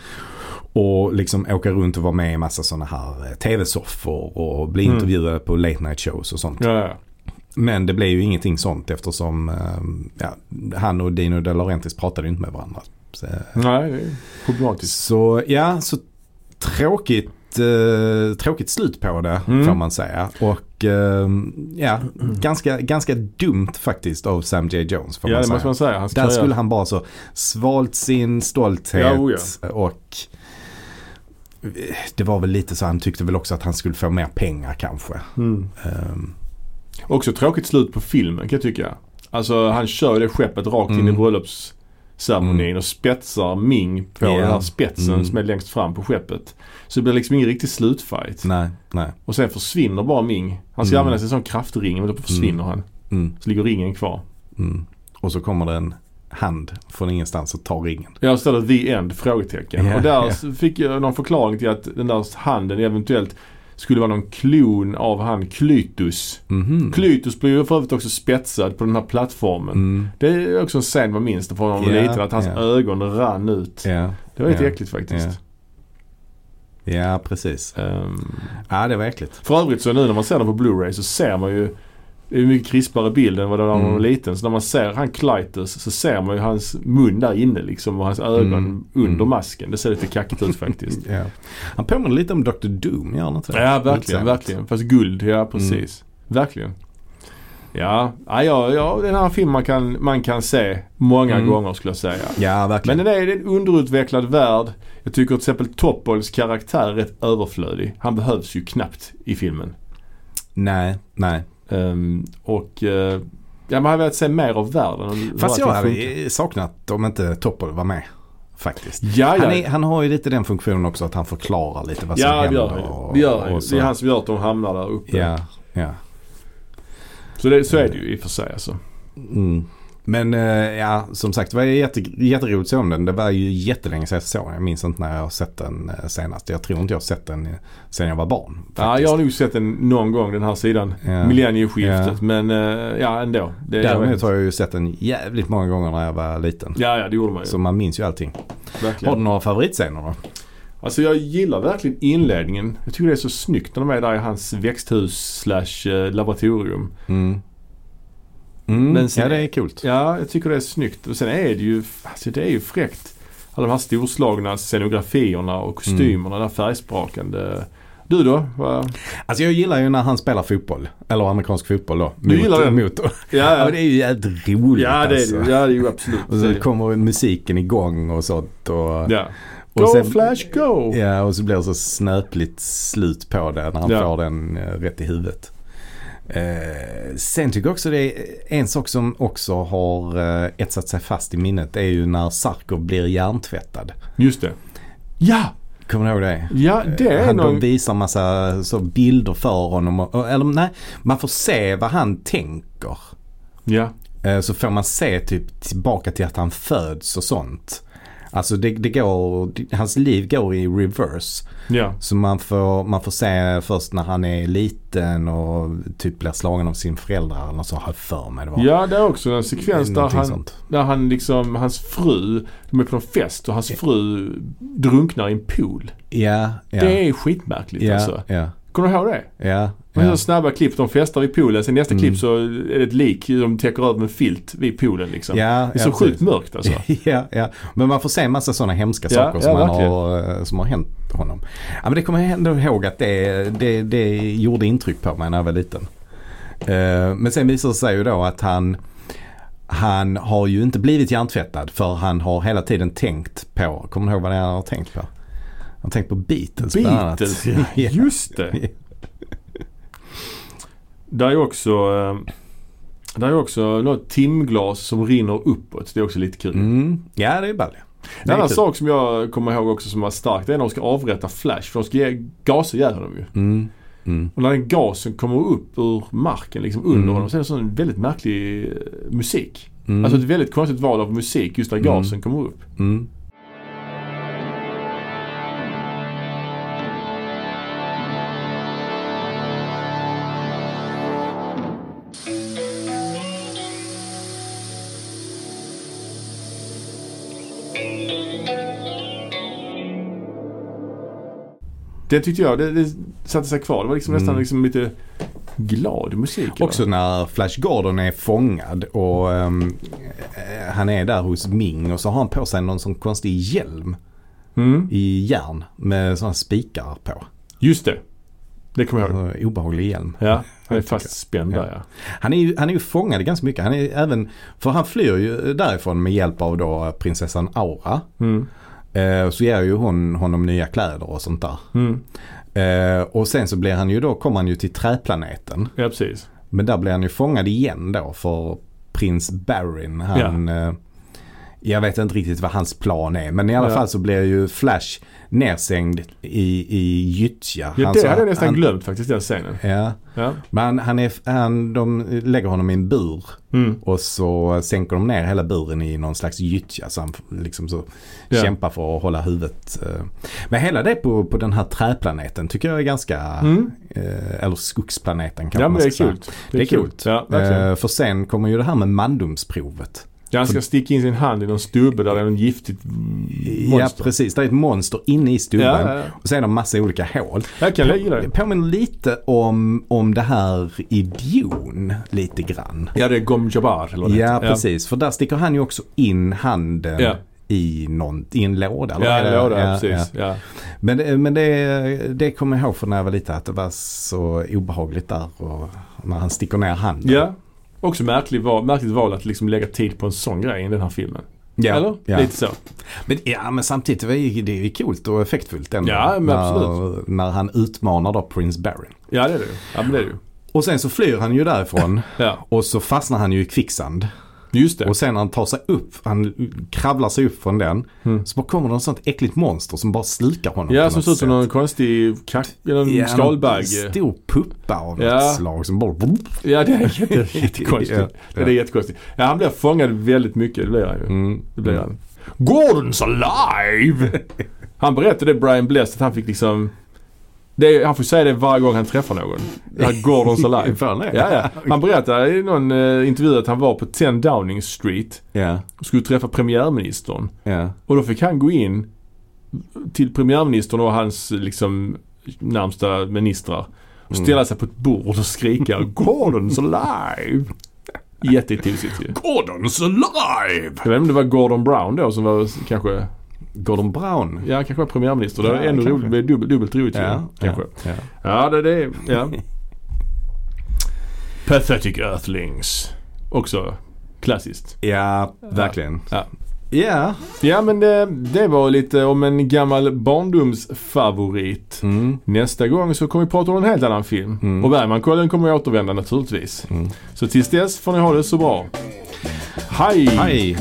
Och liksom åka runt och vara med i massa sådana här eh, tv-soffor och bli Mm. intervjuade på late night shows och sånt. Ja, ja. Men det blev ju ingenting sånt eftersom eh, ja, han och Dino De Laurentiis pratade ju inte med varandra. Så, Nej, det är problematiskt. så ja, så tråkigt, eh, tråkigt slut på det Mm. får man säga. Och eh, ja, ganska, ganska dumt faktiskt av Sam J. Jones får Ja, man säga. man säga. Där skulle han bara så svalt sin stolthet Ja, oh och det var väl lite så han tyckte väl också att han skulle få mer pengar kanske. Mm. Ehm, Också tråkigt slut på filmen kan jag tycka. Alltså han kör det skeppet rakt in i Mm. bröllopsceremonin Mm. och spetsar Ming på Ja. den här spetsen Mm. som är längst fram på skeppet. Så det blir liksom ingen riktig slutfight. nej, nej. Och sen försvinner bara Ming. Han ska Mm. använda en sån kraftring men då försvinner han. Mm, Så ligger ringen kvar. mm. Och så kommer det en hand från ingenstans och tar ringen. Jag ställer the end? Frågetecken. Ja, och där ja. fick jag någon förklaring till att den där handen eventuellt skulle vara någon klon av han Klytus. Mhm. Klytus blir ju för övrigt också spetsad på den här plattformen. Mm, Det är också en scen man minns det från när man var Ja, liten. Att hans ja. ögon rann ut. ja, Det var lite Ja, äckligt faktiskt. ja, precis. Ehm, Ja, det var äckligt. för övrigt så nu när man ser den på Blu-ray så ser man ju Det är mycket krispare bild än vad det var när man var Mm. liten. Så när man ser han Clytus så ser man ju hans mun där inne liksom och hans ögon Mm. under Mm. masken. Det ser lite kackigt ut faktiskt. Ja. Han påminner lite om Dr. Doom, gör han inte det? Ja, verkligen, verkligen. Fast guld, ja precis. Verkligen. Ja, ja, ja, ja, den här filmen man kan, man kan se många Mm. gånger skulle jag säga. Ja, verkligen. Men den är det är en underutvecklad värld. Jag tycker till exempel Toppols karaktär är rätt överflödig. Han behövs ju knappt i filmen. Nej, nej. Ehm, och eh, ja, man hade velat se mer av världen. Fast jag funkar. hade saknat om inte Toppel var med. Faktiskt. Ja, ja. Han, är, han har ju lite den funktionen också att han förklarar lite vad som ja, händer. och- Det gör han. Det är han som gör att de hamnar där uppe. Ja, ja. Så, det, så är det ju i och för sig alltså. Mm. Men eh, ja, som sagt det var jätte, jätteroligt att se om den. Det var ju jättelänge sedan jag såg den. Jag minns inte när jag har sett den eh, senast. Jag tror inte jag har sett den eh, sedan jag var barn. Ja, jag har nog sett den någon gång den här sidan. Ja. Millennieskiftet. Ja. Men ja, ändå. Det, Däremot har jag ju sett den jävligt många gånger när jag var liten. Ja, ja det gjorde man ju. Så man minns ju allting. Verkligen. Har du några favoritscener då? Alltså jag gillar verkligen inledningen. Jag tycker det är så snyggt när de är där i hans växthus slash laboratorium. Mm. Mm, Men sen- ja det är coolt. Ja, jag tycker det är snyggt. Och sen är det ju, alltså det är ju fräckt. Alla de här storslagna scenografierna och kostymerna, där färgsprakande. Du då? Vad- Alltså jag gillar ju när han spelar fotboll. Eller amerikansk fotboll då. Du gillar den? Mot, ja, Ja, det är ju jävligt roligt ja, det är alltså. det. Ja, det är ju absolut. Och Det så det. kommer musiken igång och sånt. Och, Ja. och Go sen- Flash Go! Ja, och så blir det så snöpligt slut på det när han Ja. får den eh, rätt i huvudet. Eh, sen tycker jag också det är en sak som också har eh, etsat sig fast i minnet. Det är ju när Sarkov blir hjärntvättad. Just det. Ja! Kommer du ihåg det? Ja, det är han, någon... De visar massa så bilder för honom. Och, och- eller nej, man får se vad han tänker. Ja. Eh, Så får man se typ tillbaka till att han föds och sånt. Alltså det, det går, hans liv går i reverse. Ja. Så man får, man får se först när han är liten och typ blir slagen av sin föräldrar eller så har för mig det var. Ja, det är också en sekvens där han, sånt. där han liksom, hans fru, de är på en fest och hans fru drunknar i en pool. Ja, ja. Det är skitmärkligt ja, alltså. ja, Kommer du ihåg det? ja, Man ja. snabba klipp, de festar vid poolen. Sen nästa Mm. klipp så är det ett lik de täcker över med filt vid poolen liksom. Ja, det är så ja, sjukt mörkt alltså. ja, ja. Men man får se en massa sådana hemska Ja, saker som, har, eh, som har hänt honom. Ja, men det kommer jag ändå ihåg att det, det, det gjorde intryck på mig när jag var liten. Eh, Men sen visar det sig ju då att han han har ju inte blivit hjärntvättad för han har hela tiden tänkt på, kommer du ihåg vad det är han har tänkt på? Han har tänkt på Beatles, bland annat. Beatles, ja. Just det. Där är också, eh, där är också något timglas som rinner uppåt. Det är också lite kul. Mm. Ja, det är ball. En annan sak som jag kommer ihåg också som var starkt det är när de ska avrätta Flash. För de ska ge, gasa ihjäl honom ju. Mm. Mm. Och när den gasen kommer upp ur marken liksom under Mm. honom så är det sån väldigt märklig eh, musik. Mm. Alltså ett väldigt konstigt val av musik just när Mm. gasen kommer upp. Det tyckte jag, det, det satte sig kvar. Det var liksom Mm. nästan liksom lite glad musik. Också när Flash Gordon är fångad och eh, han är där hos Ming och så har han på sig någon sån konstig hjälm Mm. i järn med sådana spikar på. Just det. Det kommer jag ihåg. Så Obehaglig hjälm. Ja, han är Jag tycker- fast spänd där ja. Han är ju, han är ju fångad ganska mycket. Han är även, för han flyr ju därifrån med hjälp av då prinsessan Aura. Mm. Eh, så ger ju hon honom nya kläder och sånt där. Mm. Eh, och sen så blir han ju då, kommer han ju till träplaneten. Ja, precis. Men där blir han ju fångad igen då för prins Barin. Han, eh, jag vet inte riktigt vad hans plan är. Men i alla Ja. fall så blir ju Flash nersängd i, i gyttja. Ja, Han det hade jag nästan han, glömt faktiskt den scenen. Ja, Ja. men han är, han, de lägger honom i en bur. Mm. Och så sänker de ner hela buren i någon slags gyttja. Så han liksom så Ja. kämpar för att hålla huvudet. eh. Men hela det på, på den här träplaneten tycker jag är ganska, Mm. eh, eller skogsplaneten kanske Ja men man det är ska säga. coolt. Det är coolt. Ja, verkligen. Eh, för sen kommer ju det här med mandomsprovet. Ja, han ska sticka in sin hand i någon stubbe där det är någon giftigt Ja monster. precis, det är ett monster inne i stubben. Ja, ja, ja. Och så är det en massa olika hål. Jag kan gilla Det påminner lite om, om det här i Dune lite grann. Ja, det är Gom Jabbar eller det Ja precis, för där sticker han ju också in handen Ja. i, någon, i en låda. eller Ja, ja, det? låda, Ja, precis. ja. Ja. Men, men det, det kommer jag ihåg från när jag var liten att det var så obehagligt där och när han sticker ner handen. Ja. Också märkligt val, märkligt val att liksom lägga tid på en sån grej i den här filmen. ja, Eller? ja. Lite så. Men, ja men samtidigt det är ju, det är ju coolt och effektfullt ändå. Ja, men när, absolut. när han utmanar då Prince Barry. Ja, det är det ju. Ja, men det är det ju. Och sen så flyr han ju därifrån Ja, och så fastnar han ju i kvicksand. Just det. Och sen när han tar sig upp, han kravlar sig upp från den. Mm. Så bara kommer det något sånt äckligt monster som bara slukar honom. Ja, som ser ut som någon konstig kack, någon Ja, skalbagge. någon Stor puppa av Ja. något slag som bara... Ja, det är jätte, jättekonstigt. Ja, Det är jättekonstigt. Ja, han blir fångad väldigt mycket. Det blir han ju. Mm. Det blir han. Gordon's alive! Han berättade det, Brian Bless, att han fick liksom... Är, han får säga det varje gång han träffar någon. Det här Gordon's alive. Ja, ja. Han berättade i någon eh, intervju att han var på 10 Downing Street Ja, och skulle träffa premiärministern. ja. Och då fick han gå in till premiärministern och hans liksom närmsta ministrar. Och Mm. ställa sig på ett bord och skrika Gordon's alive! Jättetosigt ju. Gordon's alive! Jag vet inte om det var Gordon Brown då som var kanske, Gordon Brown. ja kanske var premiärminister. Det Ja, ändå kanske. roligt, det blev dubbelt, dubbelt roligt ju, Ja, kanske. ja, ja. Ja, det, det ja. Pathetic Earthlings. Också klassiskt. Ja, verkligen. Ja. Ja. Ja men det, det var lite om en gammal barndomsfavorit. Mm. Nästa gång så kommer vi prata om en helt annan film. Mm. Och Bergmankollen kommer att återvända naturligtvis. Mm. Så tills dess får ni ha det så bra. Hej! Hej.